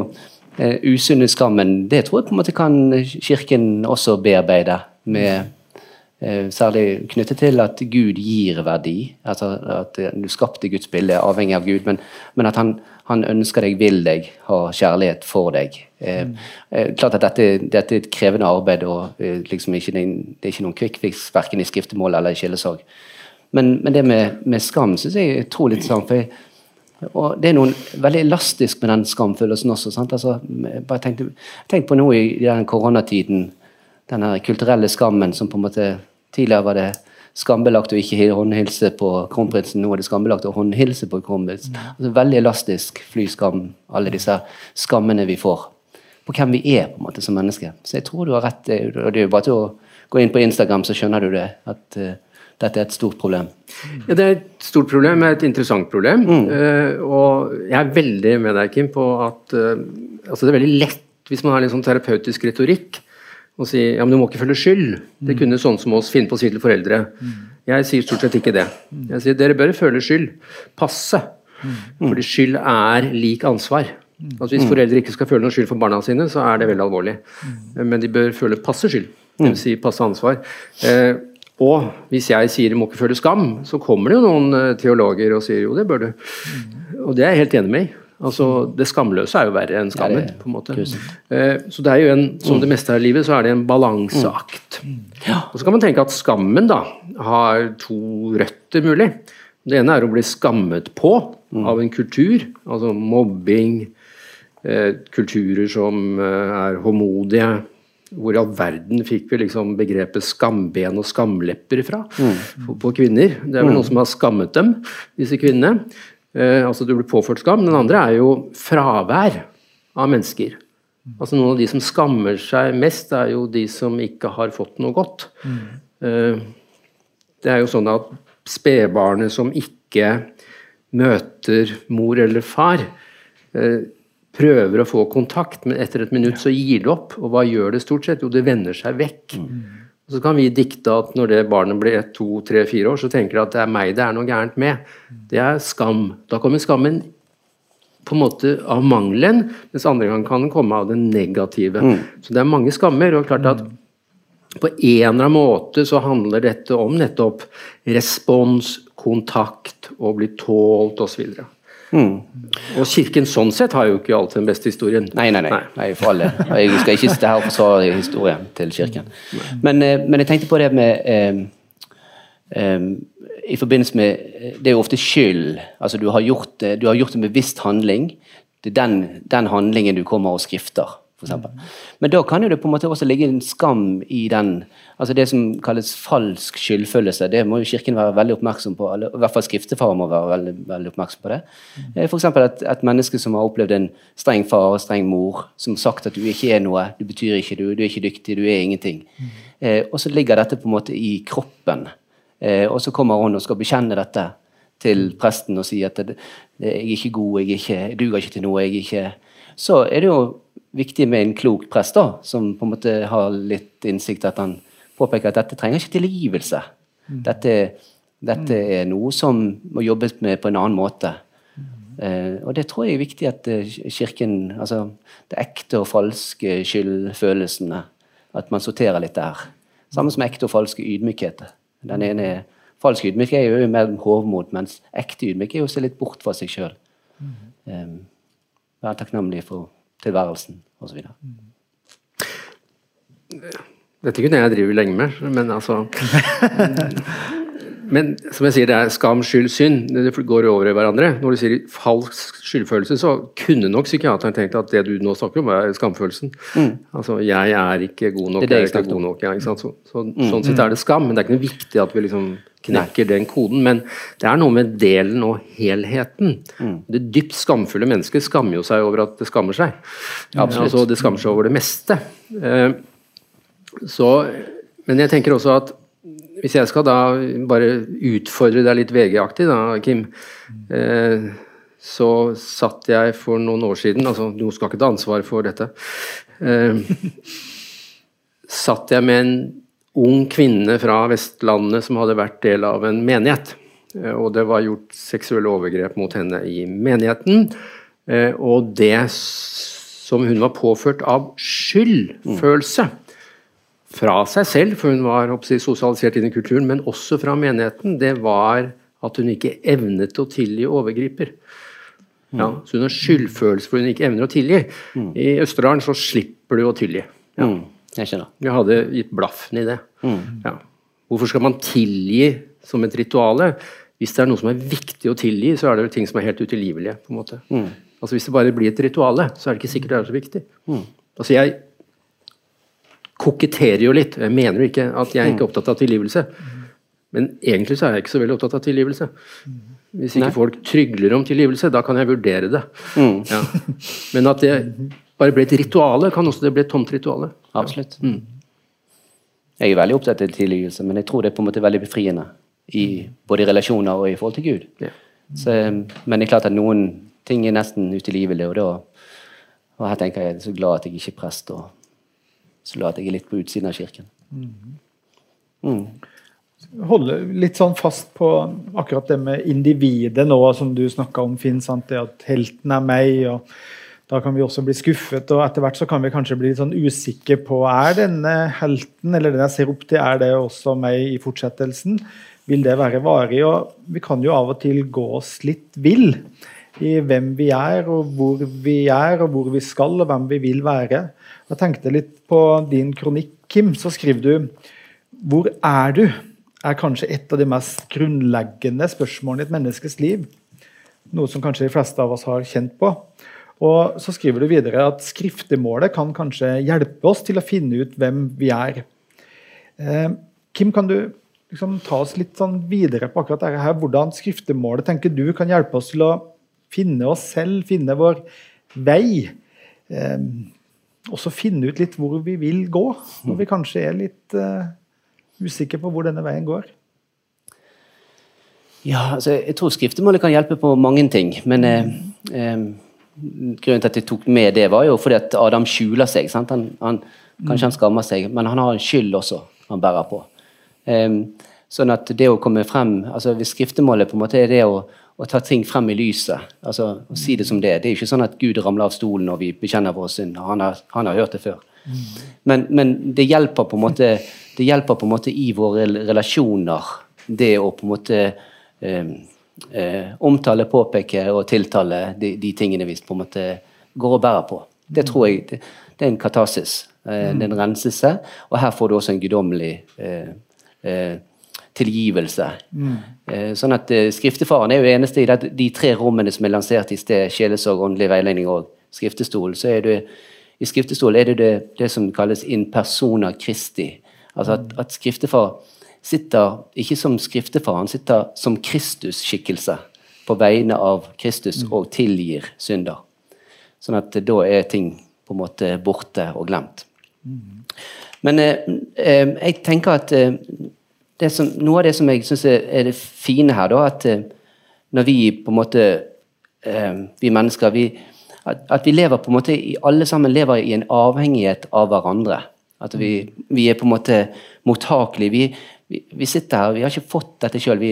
eh, usunne skammen, det tror jeg på en måte kan Kirken også bearbeide. med eh, Særlig knyttet til at Gud gir verdi. altså At eh, du skapte Guds bilde, er avhengig av Gud, men, men at han, han ønsker deg, vil deg, har kjærlighet for deg. Mm. eh, klart at dette, dette er et krevende arbeid, og eh, liksom ikke, det er ikke noen quick fix verken i skriftemål eller i skillesorg. Men, men det med, med skam syns jeg er utrolig interessant. for jeg, og Det er noe veldig elastisk med den skamfølelsen også. sant? Altså, bare tenk, Tenk på nå i, i den koronatiden, den her kulturelle skammen som på en måte Tidligere var det skambelagt å ikke håndhilse på kronprinsen, nå er det skambelagt å håndhilse på kronprinsen. Altså, veldig elastisk flyskam, alle disse skammene vi får. På hvem vi er på en måte som mennesker. Så jeg tror du har rett. og Det er jo bare til å gå inn på Instagram, så skjønner du det. At eh, dette er et stort problem. Ja, det er et stort problem, et interessant problem. Eh, og jeg er veldig med deg, Kim, på at uh, altså det er veldig lett hvis man har litt sånn terapeutisk retorikk å si ja, men du må ikke føle skyld. Det kunne sånn som oss finne på å si til foreldre. Jeg sier stort sett ikke det. Jeg sier dere bør føle skyld. Passe. Fordi skyld er lik ansvar. Altså Hvis foreldre ikke skal føle noe skyld for barna sine, så er det veldig alvorlig. Men de bør føle passe skyld. Dvs. Si passe ansvar. Eh, og hvis jeg sier du må ikke føle skam, så kommer det jo noen eh, teologer og sier jo det bør du. Og det er jeg helt enig med i. Altså, Det skamløse er jo verre enn skammen. Ja, på en måte. Eh, så det er jo en, som det meste her i livet, så er det en balanseakt. Og så kan man tenke at skammen da har to røtter mulig. Det ene er å bli skammet på av en kultur, altså mobbing, eh, kulturer som eh, er håmodige. Hvor i all verden fikk vi liksom begrepet skamben og skamlepper fra på, på kvinner? Det er vel noen som har skammet dem, disse kvinnene. Eh, altså du blir påført skam. Den andre er jo fravær av mennesker. Altså Noen av de som skammer seg mest, er jo de som ikke har fått noe godt. Eh, det er jo sånn at spedbarnet som ikke møter mor eller far, eh, prøver å få kontakt, men etter et minutt så gir det opp. Og hva gjør det stort sett? Jo, det vender seg vekk. Og Så kan vi dikte at når det barnet blir ett, to, tre, fire år, så tenker de at det er meg det er noe gærent med. Det er skam. Da kommer skammen på en måte av mangelen, mens andre gang kan den komme av det negative. Så det er mange skammer. og klart at på en eller annen måte så handler dette om nettopp respons, kontakt, å bli tålt osv. Mm. Og Kirken sånn sett har jo ikke alltid den beste historien. Nei, nei, nei. nei for alle. Jeg skal ikke sitte her og forsvare historien til Kirken. Men, eh, men jeg tenkte på det med um, I forbindelse med Det er jo ofte skyld. Altså, du har gjort, du har gjort en bevisst handling. Det er den, den handlingen du kommer og skrifter, f.eks. Men da kan jo det på en måte også ligge en skam i den altså Det som kalles falsk skyldfølelse, det må jo Kirken være veldig oppmerksom på. Eller, I hvert fall skriftefar må være veldig, veldig oppmerksom på det. F.eks. For eksempel et, et menneske som har opplevd en streng far og streng mor, som har sagt at du ikke er noe, du betyr ikke, du, du er ikke dyktig, du er ingenting. Eh, og så ligger dette på en måte i kroppen. Eh, og så kommer hun og skal bekjenne dette til presten og si at det, det, 'jeg er ikke god, jeg, er ikke, jeg duger ikke til noe', jeg er ikke Så er det jo viktig med en klok prest da, som på en måte har litt innsikt, at han påpeker at dette trenger ikke tilgivelse. Dette, dette er noe som må jobbes med på en annen måte. Eh, og det tror jeg er viktig at eh, Kirken Altså det ekte og falske skyldfølelsene. At man sorterer litt der. Samme som ekte og falske ydmykhet. Den ene er Falsk ydmykhet er jo mer hovmod, mens ekte ydmykhet er jo å se litt bort fra seg sjøl. Um, være takknemlig for tilværelsen osv. Dette kunne jeg drive lenge med, men altså (laughs) Men som jeg sier, det er skam, skyld, synd. Det går over i hverandre. Når du sier falsk skyldfølelse, så kunne nok psykiateren tenkt at det du nå snakker om, er skamfølelsen. Altså, jeg er ikke god nok, Det er det jeg jeg er ikke god nok. Ja, ikke sant? Så, så, Sånn sett er det skam, men det er ikke noe viktig at vi liksom knekker den koden. Men det er noe med delen og helheten. Det dypt skamfulle mennesket skammer jo seg over at det skammer seg. Ja, Altså, det skammer seg over det meste. Eh, så, men jeg tenker også at hvis jeg skal da bare utfordre deg litt VG-aktig, da, Kim. Eh, så satt jeg for noen år siden Altså, du skal ikke ta ansvar for dette. Eh, satt jeg med en ung kvinne fra Vestlandet som hadde vært del av en menighet. Eh, og det var gjort seksuelle overgrep mot henne i menigheten. Eh, og det som hun var påført av skyldfølelse fra seg selv, for hun var sosialisert inn i kulturen, men også fra menigheten, det var at hun ikke evnet å tilgi overgriper. Ja, så hun har skyldfølelse for hun ikke evner å tilgi. Mm. I Østerdalen så slipper du å tilgi. Ja. Mm. Jeg skjønner. Jeg hadde gitt blaffen i det. Mm. Ja. Hvorfor skal man tilgi som et rituale? Hvis det er noe som er viktig å tilgi, så er det jo ting som er helt utilgivelige. på en måte. Mm. Altså Hvis det bare blir et rituale, så er det ikke sikkert det er så viktig. Mm. Altså Jeg koketterer jo litt. Jeg mener jo ikke at jeg er ikke opptatt av tilgivelse. Men egentlig så er jeg ikke så veldig opptatt av tilgivelse. Hvis ikke Nei. folk trygler om tilgivelse, da kan jeg vurdere det. Mm. Ja. Men at det (laughs) bare ble et rituale, kan også det bli et tomt rituale. Absolutt. Mm. Jeg er veldig opptatt av tilgivelse, men jeg tror det er på en måte veldig befriende. I, både i relasjoner og i forhold til Gud. Ja. Så, men det er klart at noen ting er nesten utilgivelig, og da og her tenker jeg jeg er så glad at jeg ikke er prest, og så glad at jeg er litt på utsiden av kirken. Mm. Mm holde litt sånn fast på akkurat det med individet nå, som du snakka om, Finn. Sant? Det at helten er meg. og Da kan vi også bli skuffet. og Etter hvert så kan vi kanskje bli litt sånn usikre på er denne helten, eller den jeg ser opp til, er det også meg i fortsettelsen? Vil det være varig? og Vi kan jo av og til gå oss litt vill i hvem vi er, og hvor vi er, og hvor vi skal, og hvem vi vil være. Jeg tenkte litt på din kronikk, Kim. Så skriver du Hvor er du? er kanskje et av de mest grunnleggende spørsmålene i et menneskes liv. Noe som kanskje de fleste av oss har kjent på. Og Så skriver du videre at skriftemålet kan kanskje hjelpe oss til å finne ut hvem vi er. Eh, Kim, kan du liksom ta oss litt sånn videre på akkurat dette her, hvordan skriftemålet tenker du kan hjelpe oss til å finne oss selv, finne vår vei? Eh, også finne ut litt hvor vi vil gå, når vi kanskje er litt eh, usikre på hvor denne veien går? Ja, altså, jeg tror skriftemålet kan hjelpe på mange ting. Men eh, eh, grunnen til at jeg tok med det, var jo fordi at Adam skjuler seg. Han, han, kanskje han skammer seg, men han har en skyld også han bærer på. Um, sånn at det å komme frem altså Hvis skriftemålet på en måte er det å, å ta ting frem i lyset, altså å si det som det Det er jo ikke sånn at Gud ramler av stolen når vi bekjenner vår synd. Han, han har hørt det før. Men, men, det hjelper på en måte det hjelper på en måte i våre relasjoner, det å på en måte eh, eh, omtale, påpeke og tiltale de, de, tingene vi på en måte går og bærer på. Det tror jeg det, det er en katarsis. Eh, det er en renselse. Og her får du også en guddommelig eh, eh, tilgivelse. Mm. Eh, sånn at Skriftefaren er jo det eneste i det, de tre rommene som er lansert i sted, sjelesorg, åndelig veiledning og skriftestol. så er det i skriftestol er det det, det som kalles in persona Christi. Altså at, at skriftefar sitter ikke som skriftefar, han sitter som Kristus-skikkelse på vegne av Kristus mm. og tilgir synder. Sånn at da er ting på en måte borte og glemt. Mm. Men eh, eh, jeg tenker at eh, som, noe av det som jeg syns er, det fine her, da, at eh, når vi på en måte eh, Vi mennesker vi, at, at, vi lever på en måte alle sammen lever i en avhengighet av hverandre. At vi, vi, er på en måte mottakelige. Vi, vi, vi, sitter her, vi har ikke fått dette sjøl.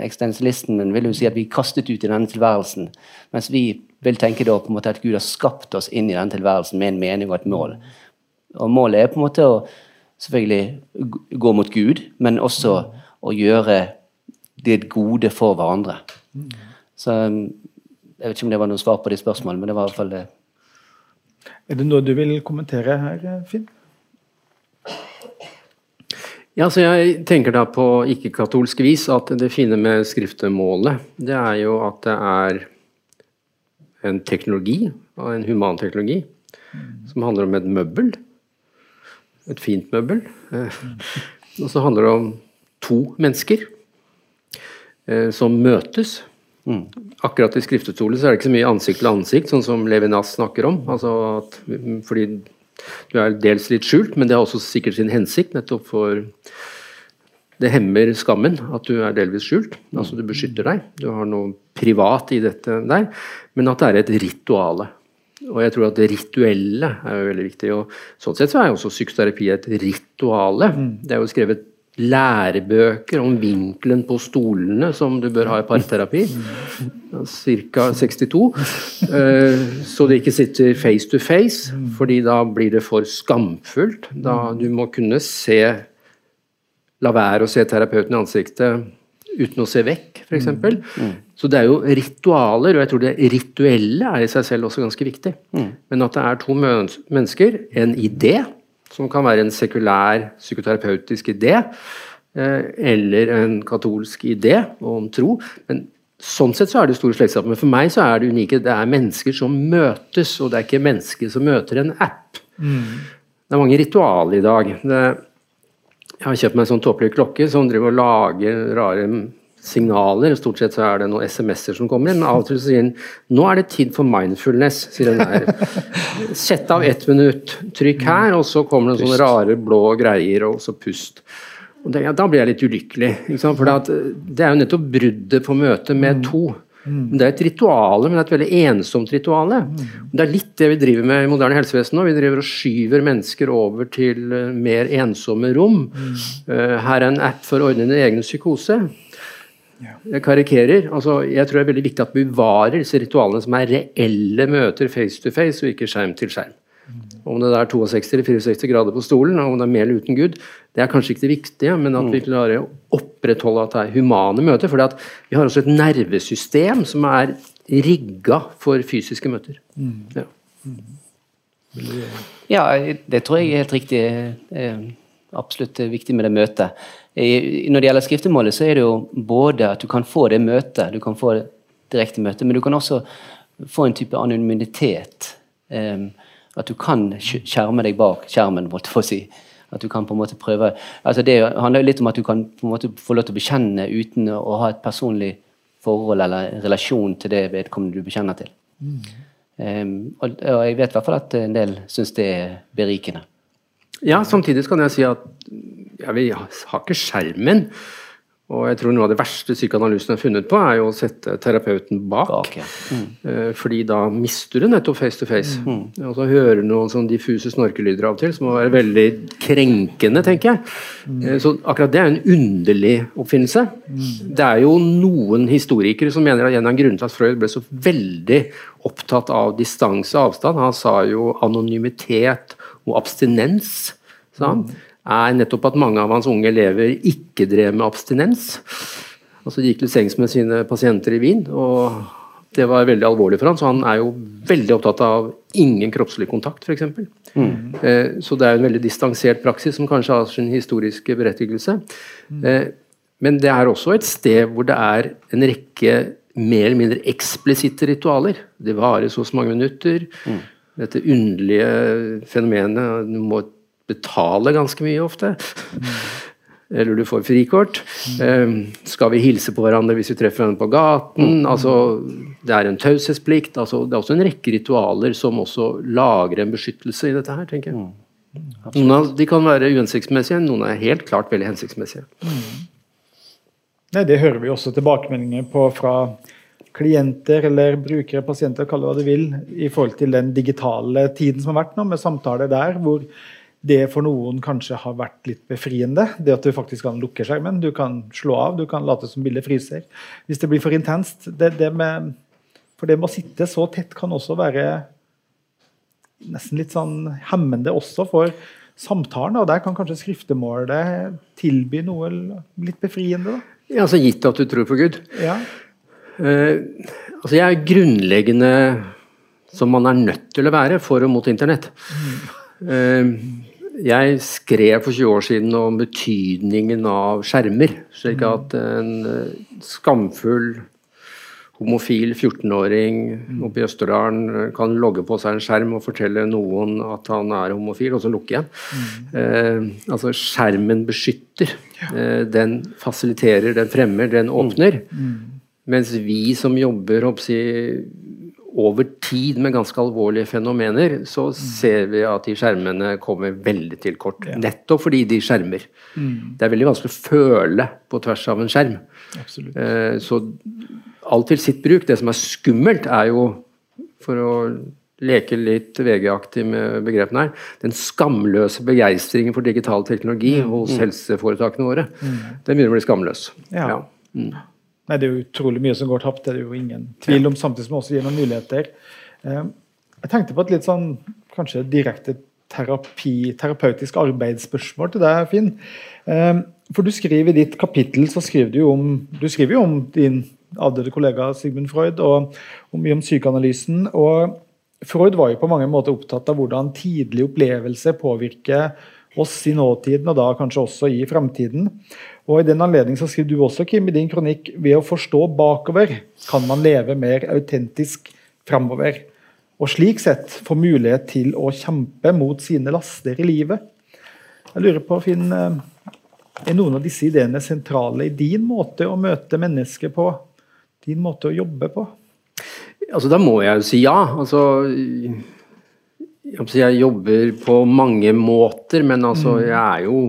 Eksistensialisten vil jo si at vi er kastet ut i denne tilværelsen. Mens vi vil tenke da på en måte at Gud har skapt oss inn i denne tilværelsen med en mening og et mål. Og målet er på en måte å selvfølgelig gå mot Gud, men også å gjøre det gode for hverandre. Så Jeg vet ikke om det var noe svar på de spørsmålene, men det var i hvert fall det. Er det noe du vil kommentere her, Finn? Ja, så Jeg tenker da på ikke-katolsk vis at det fine med skriftemålet, det er jo at det er en teknologi, en humanteknologi, som handler om et møbel. Et fint møbel. Eh, og så handler det om to mennesker eh, som møtes. Mm. Akkurat i skriftestolen så er det ikke så mye ansikt til ansikt, sånn som Levinas snakker om. Altså at, fordi du er dels litt skjult, men det har også sikkert sin hensikt, nettopp for det hemmer skammen at du er delvis skjult. altså Du beskytter deg. Du har noe privat i dette der. Men at det er et rituale. Og jeg tror at det rituelle er jo veldig viktig. og Sånn sett så er jo også psykoterapi et rituale. Det er jo skrevet lærebøker om vinkelen på stolene som du bør ha i parterapi. Ca. 62. Eh, så det ikke sitter face to face, fordi da blir det for skamfullt. Da du må kunne se La være å se terapeuten i ansiktet uten å se vekk, f.eks. Mm. Så det er jo ritualer, og jeg tror det rituelle er i seg selv også ganske viktig. Mm. Men at det er to mennesker, en idé, som kan være en sekulær psykoterapeutisk idé, eh, eller en katolsk idé om tro. Men sånn sett så er det store slektskap. Men for meg så er det unike det er mennesker som møtes, og det er ikke mennesker som møter en app. Mm. Det er mange ritualer i dag. Det jeg har kjøpt meg en sånn tåpelig klokke som driver og lager rare signaler. Stort sett så er det noen SMS-er som kommer inn, men av og til sier den 'Nå er det tid for mindfulness', sier den der. (laughs) Sett av ett minutt, trykk her, og så kommer det sånne rare blå greier, og så pust. Og det, ja, da blir jeg litt ulykkelig, for det er jo nettopp bruddet på møtet med mm. to. Mm. Det er et rituale, men det er et veldig ensomt rituale. Mm. Det er litt det vi driver med i moderne helsevesen nå. Vi driver og skyver mennesker over til uh, mer ensomme rom. Uh, her er en app for å ordne din egen psykose. Ja. Jeg karikerer. Altså, jeg tror det er veldig viktig at vi bevarer disse ritualene som er reelle møter face to face, og ikke skjerm til skjerm. Om det er 62 eller 64 grader på stolen, og om det er med eller uten Gud, det er kanskje ikke det viktige, men at vi klarer å opprettholde at det er humane møter. For vi har også et nervesystem som er rigga for fysiske møter. Ja. ja. det tror jeg er helt riktig. Absolutt viktig med det møtet. Når det gjelder skriftemålet, så er det jo både at du kan få det møtet, du kan få det direkte møte, men du kan også få en type anonymitet. Um, at du kan skjerme deg bak skjermen. (laughs) måtte få si. At du kan på en måte prøve altså Det handler jo litt om at du kan på en måte få lov til å bekjenne uten å ha et personlig forhold eller relasjon til det vedkommende du bekjenner til. Mm. Um, og, og, jeg vet i hvert fall at en del syns det er berikende. Ja, samtidig kan jeg si at ja, vi har ikke skjermen. Og jeg tror noe av det verste psykoanalysen har funnet på, er jo å sette terapeuten bak. bak ja. mm. Eh, fordi da mister du nettopp face to face. Mm. Og så hører du noen sånn diffuse snorkelyder av og til, som må være veldig krenkende, tenker jeg. Mm. Eh, så akkurat det er en underlig oppfinnelse. Mm. Det er jo noen historikere som mener at en av grunnene til at Freud ble så veldig opptatt av distanse og avstand, han sa jo anonymitet og abstinens. sa han. Er nettopp at mange av hans unge elever ikke drev med abstinens. Altså De gikk til sengs med sine pasienter i Wien, og det var veldig alvorlig for han, så han er jo veldig opptatt av ingen kroppslig kontakt, f.eks. Mm. Eh, så det er en veldig distansert praksis som kanskje har sin historiske berettigelse. Mm. Eh, men det er også et sted hvor det er en rekke mer eller mindre eksplisitte ritualer. Det varer så mange minutter. Mm. Dette underlige fenomenet du må betaler ganske mye ofte. Eller du får frikort. Um, skal vi hilse på hverandre hvis vi treffer hverandre på gaten? Altså, det er en taushetsplikt. Altså, det er også en rekke ritualer som også lagrer en beskyttelse i dette her, tenker jeg. Noen av de kan være uhensiktsmessige, noen er helt klart veldig hensiktsmessige. Nei, Det hører vi også tilbakemeldinger på fra klienter eller brukere, pasienter, kall det hva du vil, i forhold til den digitale tiden som har vært nå, med samtaler der, hvor det for noen kanskje har vært litt befriende. Det at du faktisk kan lukke skjermen. Du kan slå av, du kan late som bildet fryser. Hvis det blir for intenst. Det, det med, for det med å sitte så tett kan også være nesten litt sånn hemmende også for samtalen. Og der kan kanskje skriftemålet tilby noe litt befriende. da. Ja, altså Gitt at du tror på Gud. Ja. Uh, altså Jeg er grunnleggende som man er nødt til å være for og mot internett. Mm. Uh, jeg skrev for 20 år siden om betydningen av skjermer. Slik mm. at en eh, skamfull homofil 14-åring mm. oppe i Østerdalen eh, kan logge på seg en skjerm og fortelle noen at han er homofil, og så lukke igjen. Mm. Eh, altså skjermen beskytter. Ja. Eh, den fasiliterer, den fremmer, den åpner. Mm. Mens vi som jobber jeg, over tid med ganske alvorlige fenomener, så ser vi at de skjermene kommer veldig til kort. Ja. Nettopp fordi de skjermer. Mm. Det er veldig vanskelig å føle på tvers av en skjerm. Eh, så alt til sitt bruk. Det som er skummelt, er jo, for å leke litt VG-aktig med begrepene her, den skamløse begeistringen for digital teknologi hos helseforetakene våre, den begynner å bli skamløs. Ja. Ja. Mm. Nei, Det er jo utrolig mye som går tapt, det er det jo ingen tvil om, samtidig som det også gir noen muligheter. Eh, Jeg tenkte på et litt sånn kanskje direkte terapi, terapeutisk arbeidsspørsmål til deg, Finn. Eh, For du skriver i ditt kapittel så skriver du jo om, du skriver jo om din avdøde kollega Sigmund Freud, og, og mye om psykoanalysen. og Freud var jo på mange måter opptatt av hvordan tidlig opplevelse påvirker oss i nåtiden, og da kanskje også i fremtiden. Og I den anledning så skriver du også, Kim, i din kronikk ved å forstå bakover kan man leve mer autentisk fremover. Og slik sett få mulighet til å kjempe mot sine laster i livet. Jeg lurer på, Finn, eh, er noen av disse ideene sentrale i din måte å møte mennesker på? Din måte å jobbe på? Altså, da må jeg jo si ja. Altså, jeg, jobber på mange måter, men altså, jeg er jo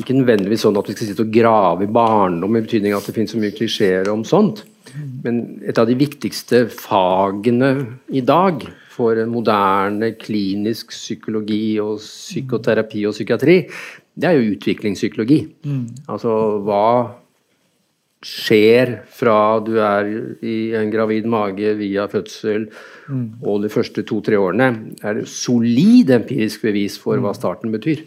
ikke nødvendigvis sånn at vi skal sitte og grave i barndom, i betydning at det finnes så mye klisjeer om sånt. Men et av de viktigste fagene i dag for en moderne klinisk psykologi og psykoterapi og psykiatri, det er jo utviklingspsykologi. Altså hva skjer fra du er i en gravid mage via fødsel og de første to-tre årene, er det solid empirisk bevis for hva starten betyr.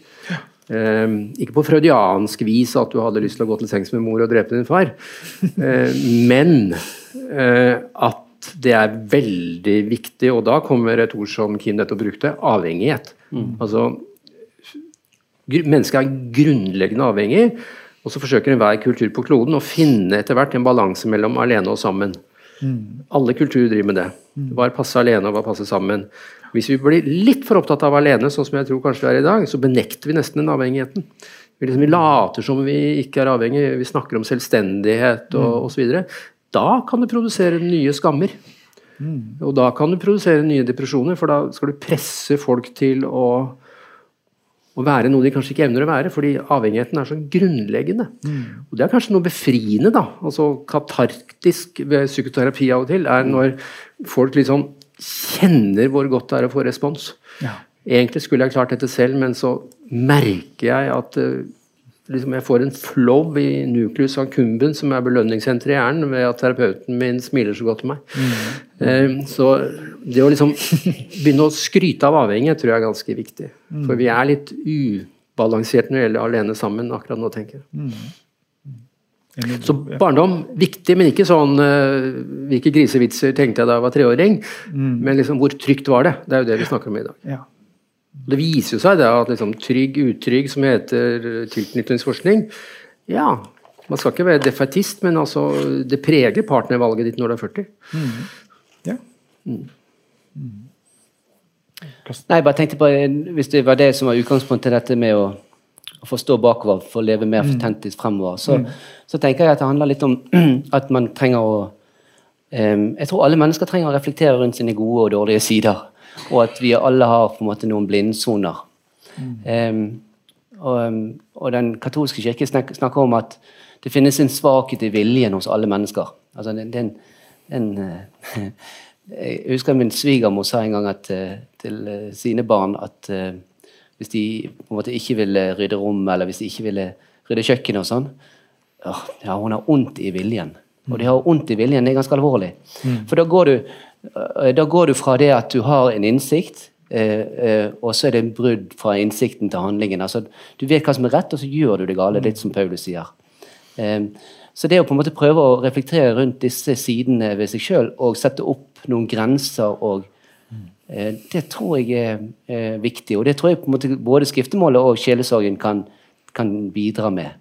Eh, ikke på freudiansk vis at du hadde lyst til å gå til sengs med mor og drepe din far, (laughs) eh, men eh, at det er veldig viktig, og da kommer et ord som Kim nettopp brukte, avhengighet. Altså, gr- mennesket er grunnleggende avhengig, og så forsøker enhver kultur på kloden å finne etter hvert en balanse mellom alene og sammen. Alle kulturer driver med det. Hva er passe alene, og hva passer sammen? Hvis vi blir litt for opptatt av alene, sånn som jeg tror kanskje vi er i dag, så benekter vi nesten den avhengigheten. Vi, liksom, vi later som vi ikke er avhengig, vi snakker om selvstendighet og osv. Da kan du produsere nye skammer. Og da kan du produsere nye depresjoner, for da skal du presse folk til å, å være noe de kanskje ikke evner å være, fordi avhengigheten er så grunnleggende. Og det er kanskje noe befriende, da. Altså katartisk ved psykoterapi av og til, er når folk liksom kjenner hvor godt det er å få respons. Ja. Egentlig skulle jeg klart dette selv, men så merker jeg at eh, liksom jeg får en flow i nucleus accumbens, som er belønningssenteret i hjernen, ved at terapeuten min smiler så godt til meg. Eh, så det å liksom begynne å skryte av avhengighet tror jeg er ganske viktig. For vi er litt ubalansert når det gjelder alene sammen akkurat nå, tenker jeg. Så barndom viktig, men ikke sånn uh, Hvilke grisevitser tenkte jeg da jeg var treåring? Men liksom hvor trygt var det? Det er jo det vi snakker om i dag. Ja. Det viser jo seg det at liksom, trygg, utrygg, som heter tilknytningsforskning Ja, man skal ikke være defaitist, men altså, det preger partnervalget ditt når du er 40. ja. Nei, jeg bare tenkte på Hvis det var det som var utgangspunktet, til dette med å, å forstå bakover for å leve mer autentisk fremover, så, så tenker jeg at det handler litt om (clears throat) at man trenger å um, Jeg tror alle mennesker trenger å reflektere rundt sine gode og dårlige sider. Og at vi alle har på en måte noen blindsoner. Em, og, og den katolske kirke snakker om at det finnes en svakhet i viljen hos alle mennesker. Altså, det, det er en, en eh, (laughs) Jeg husker min svigermor sa en gang at, eh, til eh, sine barn at eh, hvis de på en måte ikke ville rydde rom, eller hvis de ikke ville rydde kjøkkenet og sånn ja, Hun har vondt i viljen. Og de har vondt i viljen, det er ganske alvorlig. For da går, du, da går du fra det at du har en innsikt, eh, eh, og så er det en brudd fra innsikten til handlingen. Altså, du vet hva som er rett, og så gjør du det gale, litt som Paulus sier. Eh, så det å på en måte prøve å reflektere rundt disse sidene ved seg sjøl og sette opp noen grenser og eh, Det tror jeg er eh, viktig. Og det tror jeg på en måte både skriftemålet og sjelesorgen kan, kan bidra med.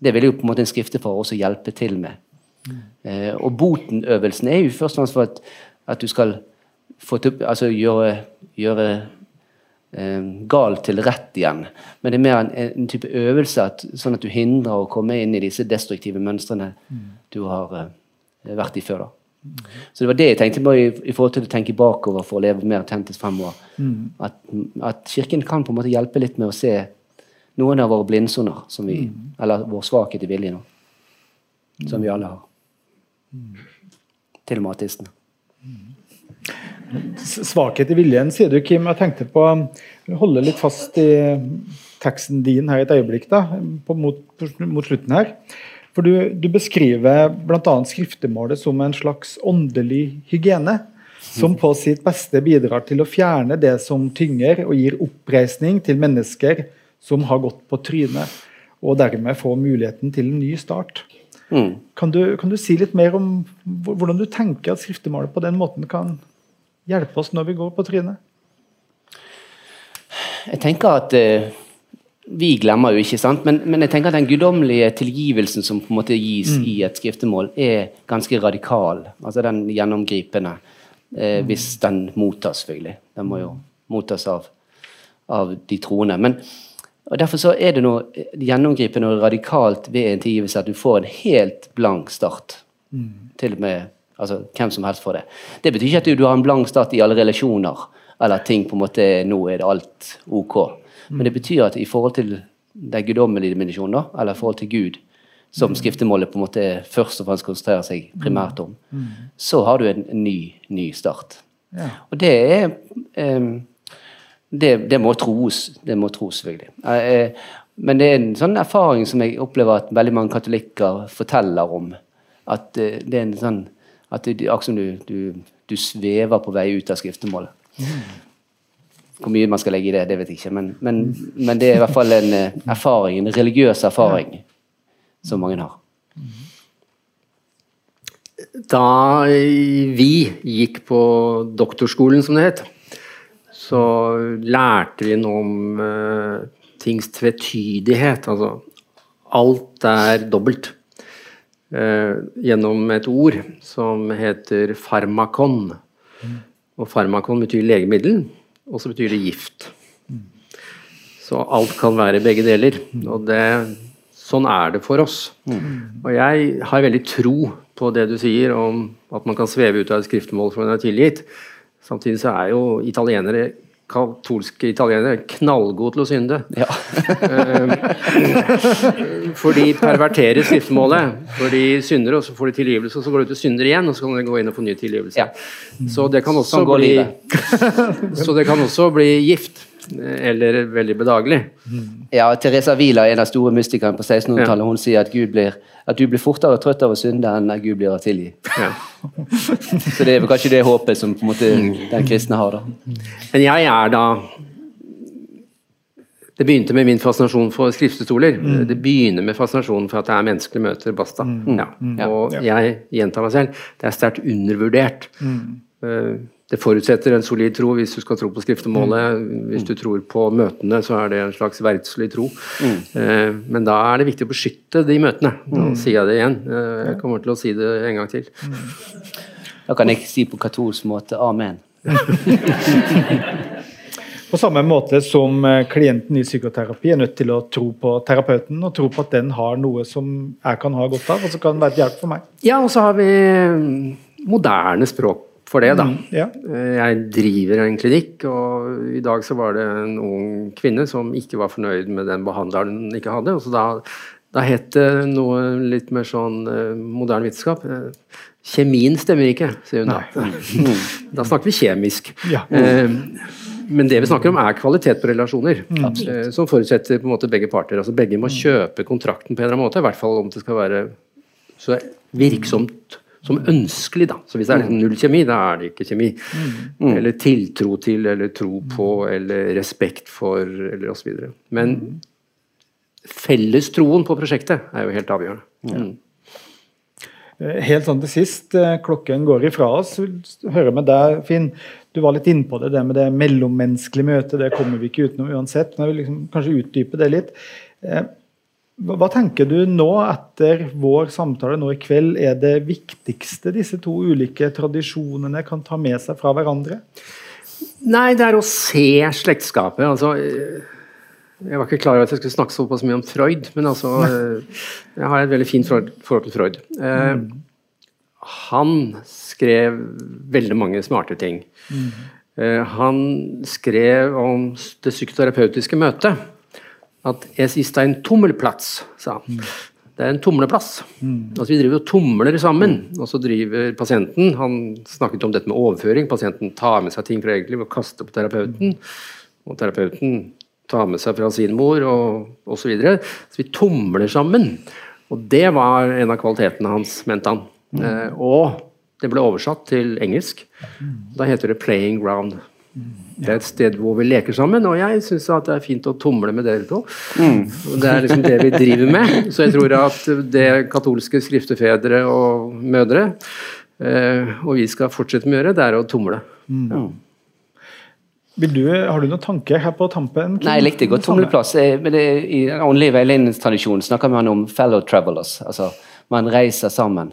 Det vil jo på en måte en skriftefar også hjelpe til med. Eh, og botenøvelsen er jo først og fremst for at, at du skal få til, altså gjøre, gjøre eh, gal til rett igjen. Men det er mer en, en type øvelse, at, sånn at du hindrer å komme inn i disse destruktive mønstrene du har eh, vært i før. da. Så det var det jeg tenkte på i, i forhold til å tenke bakover for å leve mer autentisk fremover. At, at Kirken kan på en måte hjelpe litt med å se noen av våre blindsoner, som vi, eller vår svakhet i viljen, som vi alle har. Til og med ateistene. Svakhet i viljen, sier du, Kim. Jeg tenkte på å holde litt fast i teksten din her et øyeblikk, da, på, mot, mot, slutten her. For du, du beskriver bl.a. skriftemålet som en slags åndelig hygiene. Som på sitt beste bidrar til å fjerne det som tynger, og gir oppreisning til mennesker som har gått på trynet, og dermed får muligheten til en ny start. Mm. Kan, du, kan, du, si litt mer om hvordan du tenker at skriftemålet på den måten kan hjelpe oss når vi går på trynet? Jeg tenker at eh, vi glemmer jo ikke, sant? Men, men, jeg tenker at den guddommelige tilgivelsen som på en måte gis mm. i et skriftemål, er ganske radikal. Altså den gjennomgripende. Eh, mm. hvis den mottas, selvfølgelig. Den må jo mottas av, av de troende. Men, og Derfor så er det noe gjennomgripende og radikalt ved en tilgivelse at du får en helt blank start. Mm. Til og med altså, hvem som helst får det. Det betyr ikke at du, har en blank start i alle relasjoner, eller ting på en måte Nå er det alt ok. Men det betyr at i forhold til den guddommelige dimensjonen, eller i forhold til Gud, som skriftemålet på en måte først og fremst konsentrerer seg primært om, så har du en ny, ny start. Ja. Og det er um, det, det, må tros. Det må tros, selvfølgelig. Uh, men det er en sånn erfaring som jeg opplever at veldig mange katolikker forteller om. At uh, det er en sånn at det, akkurat som du, du, du, svever på vei ut av skriftemålet. Hvor mye man skal legge i det, det vet jeg ikke, men, men, men det er i hvert fall en uh, erfaring, en religiøs erfaring som mange har. Da vi gikk på doktorskolen, som det het, så lærte vi noe om uh, tings tvetydighet. Altså alt er dobbelt. Uh, gjennom et ord som heter farmakon. Og farmakon betyr legemiddel, og så betyr det gift. Så alt kan være begge deler. Og det Sånn er det for oss. Og jeg har veldig tro på det du sier om at man kan sveve ut av et skriftemål for man er tilgitt. Samtidig så er jo italienere katolske italienere knallgode til å synde. Ja. Ehm, for de perverterer skriftemålet. For de synder, og så får de tilgivelse, og så går de ut og synder igjen, og så kan de gå inn og få ny tilgivelse. Ja. Så, det kan også bli, (laughs) så det kan også bli gift eller veldig bedagelig. Ja, Teresa Wieler, en av store mystikerne på 1600-tallet, hun sier at, blir, at, du blir fortere trøtt av å synde enn at Gud blir å tilgi. Ja. (laughs) Så det er vel kanskje det håpet som på en måte den kristne har. da. Men jeg er da Det begynte med min fascinasjon for skriftestoler. Mm. Det begynner med fascinasjonen for at det er menneskelige møter. Basta. Mm. Ja. Og jeg gjentar meg selv, det er sterkt undervurdert. Mm. Det forutsetter en solid tro hvis du skal tro på skriftemålet. Mm. Hvis du tror på møtene, så er det en slags verdslig tro. Mm. Eh, men da er det viktig å beskytte de møtene. Nå mm. sier jeg det igjen. Eh, jeg kommer til å si det en gang til. Da kan jeg si på katolsk måte amen. (laughs) På samme måte som eh, klienten i psykoterapi er nødt til å tro på terapeuten, og tro på at den har noe som jeg kan ha godt av, og som kan være et hjelp for meg. Ja, og så har vi moderne språk for det, da. Mm, ja. Eh, jeg driver en klinikk, og i dag så var det en ung kvinne som ikke var fornøyd med den behandleren hun ikke hadde. og så da, da het det noe litt mer sånn uh, moderne vitenskap. Uh, kjemien stemmer ikke, sier hun da. (laughs) Da snakker vi kjemisk. Ja. Men det vi snakker om, er kvalitet på relasjoner. Mm. som forutsetter på en måte begge parter. altså Begge må mm. kjøpe kontrakten på en eller annen måte, i hvert fall om det skal være så virksomt som ønskelig. da. Så Hvis det er liksom null kjemi, da er det ikke kjemi. Mm. Eller tiltro til, eller tro på, eller respekt for, eller osv. Men fellestroen på prosjektet er jo helt avgjørende. Mm. Helt sånn til sist, eh, klokken går ifra oss. Hører med deg, Finn. Du var litt inne på det, det med det mellommenneskelige møtet. Det kommer vi ikke utenom uansett. men jeg vil liksom kanskje utdype det litt. Eh, hva tenker du nå, etter vår samtale nå i kveld, er det viktigste disse to ulike tradisjonene kan ta med seg fra hverandre? Nei, det er å se slektskapet. Altså, jeg var ikke klar over at jeg skulle snakke såpass mye om Freud, men altså Jeg har et veldig fint forhold til Freud. Mm. Han skrev veldig mange smarte ting. Mm. Han skrev om det psykoterapeutiske møtet at 'es ist ein Tummelplatz', sa han. det er en tumleplass. Altså Vi driver og tumler sammen. Og så driver pasienten Han snakket om dette med overføring. Pasienten tar med seg ting fra eget liv og kaster på terapeuten. Og terapeuten tar med seg fra sin mor og osv. Så, videre. så vi tumler sammen. Og det var en av kvalitetene hans, mente han. Eh, og det ble oversatt til engelsk. Da heter det 'playing ground'. Det er et sted hvor vi leker sammen, og jeg syns det er fint å tumle med dere to. Og Det er liksom det vi driver med. Så jeg tror at det katolske skriftefedre og -mødre, eh, og vi skal fortsette med å gjøre, det er å tumle. Ja. Vil du, har du noen tanker her på tampen? Nei, jeg likte godt tumleplass. Eh, Men det, I den åndelige veiledningstradisjonen snakker man om fellow travelers. altså Man reiser sammen.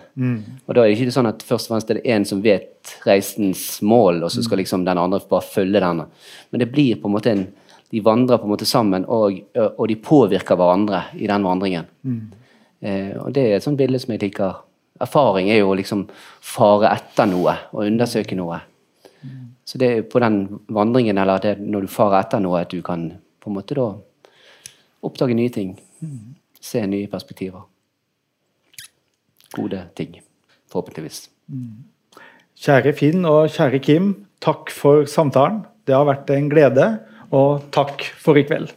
Og da er det ikke sånn at først og fremst er det én som vet reisens mål, og så skal liksom den andre bare følge denne. Men det blir på en måte en De vandrer på en måte sammen, og, og de påvirker hverandre i den vandringen. Eh, og det er et sånt bilde som jeg liker. Erfaring er jo å liksom fare etter noe og undersøke noe. Så det er på den vandringen, eller det, når du farer etter noe, at du kan på en måte da oppdage nye ting. Se nye perspektiver. Gode ting. Forhåpentligvis. Kjære Finn og kjære Kim, takk for samtalen. Det har vært en glede, og takk for i kveld.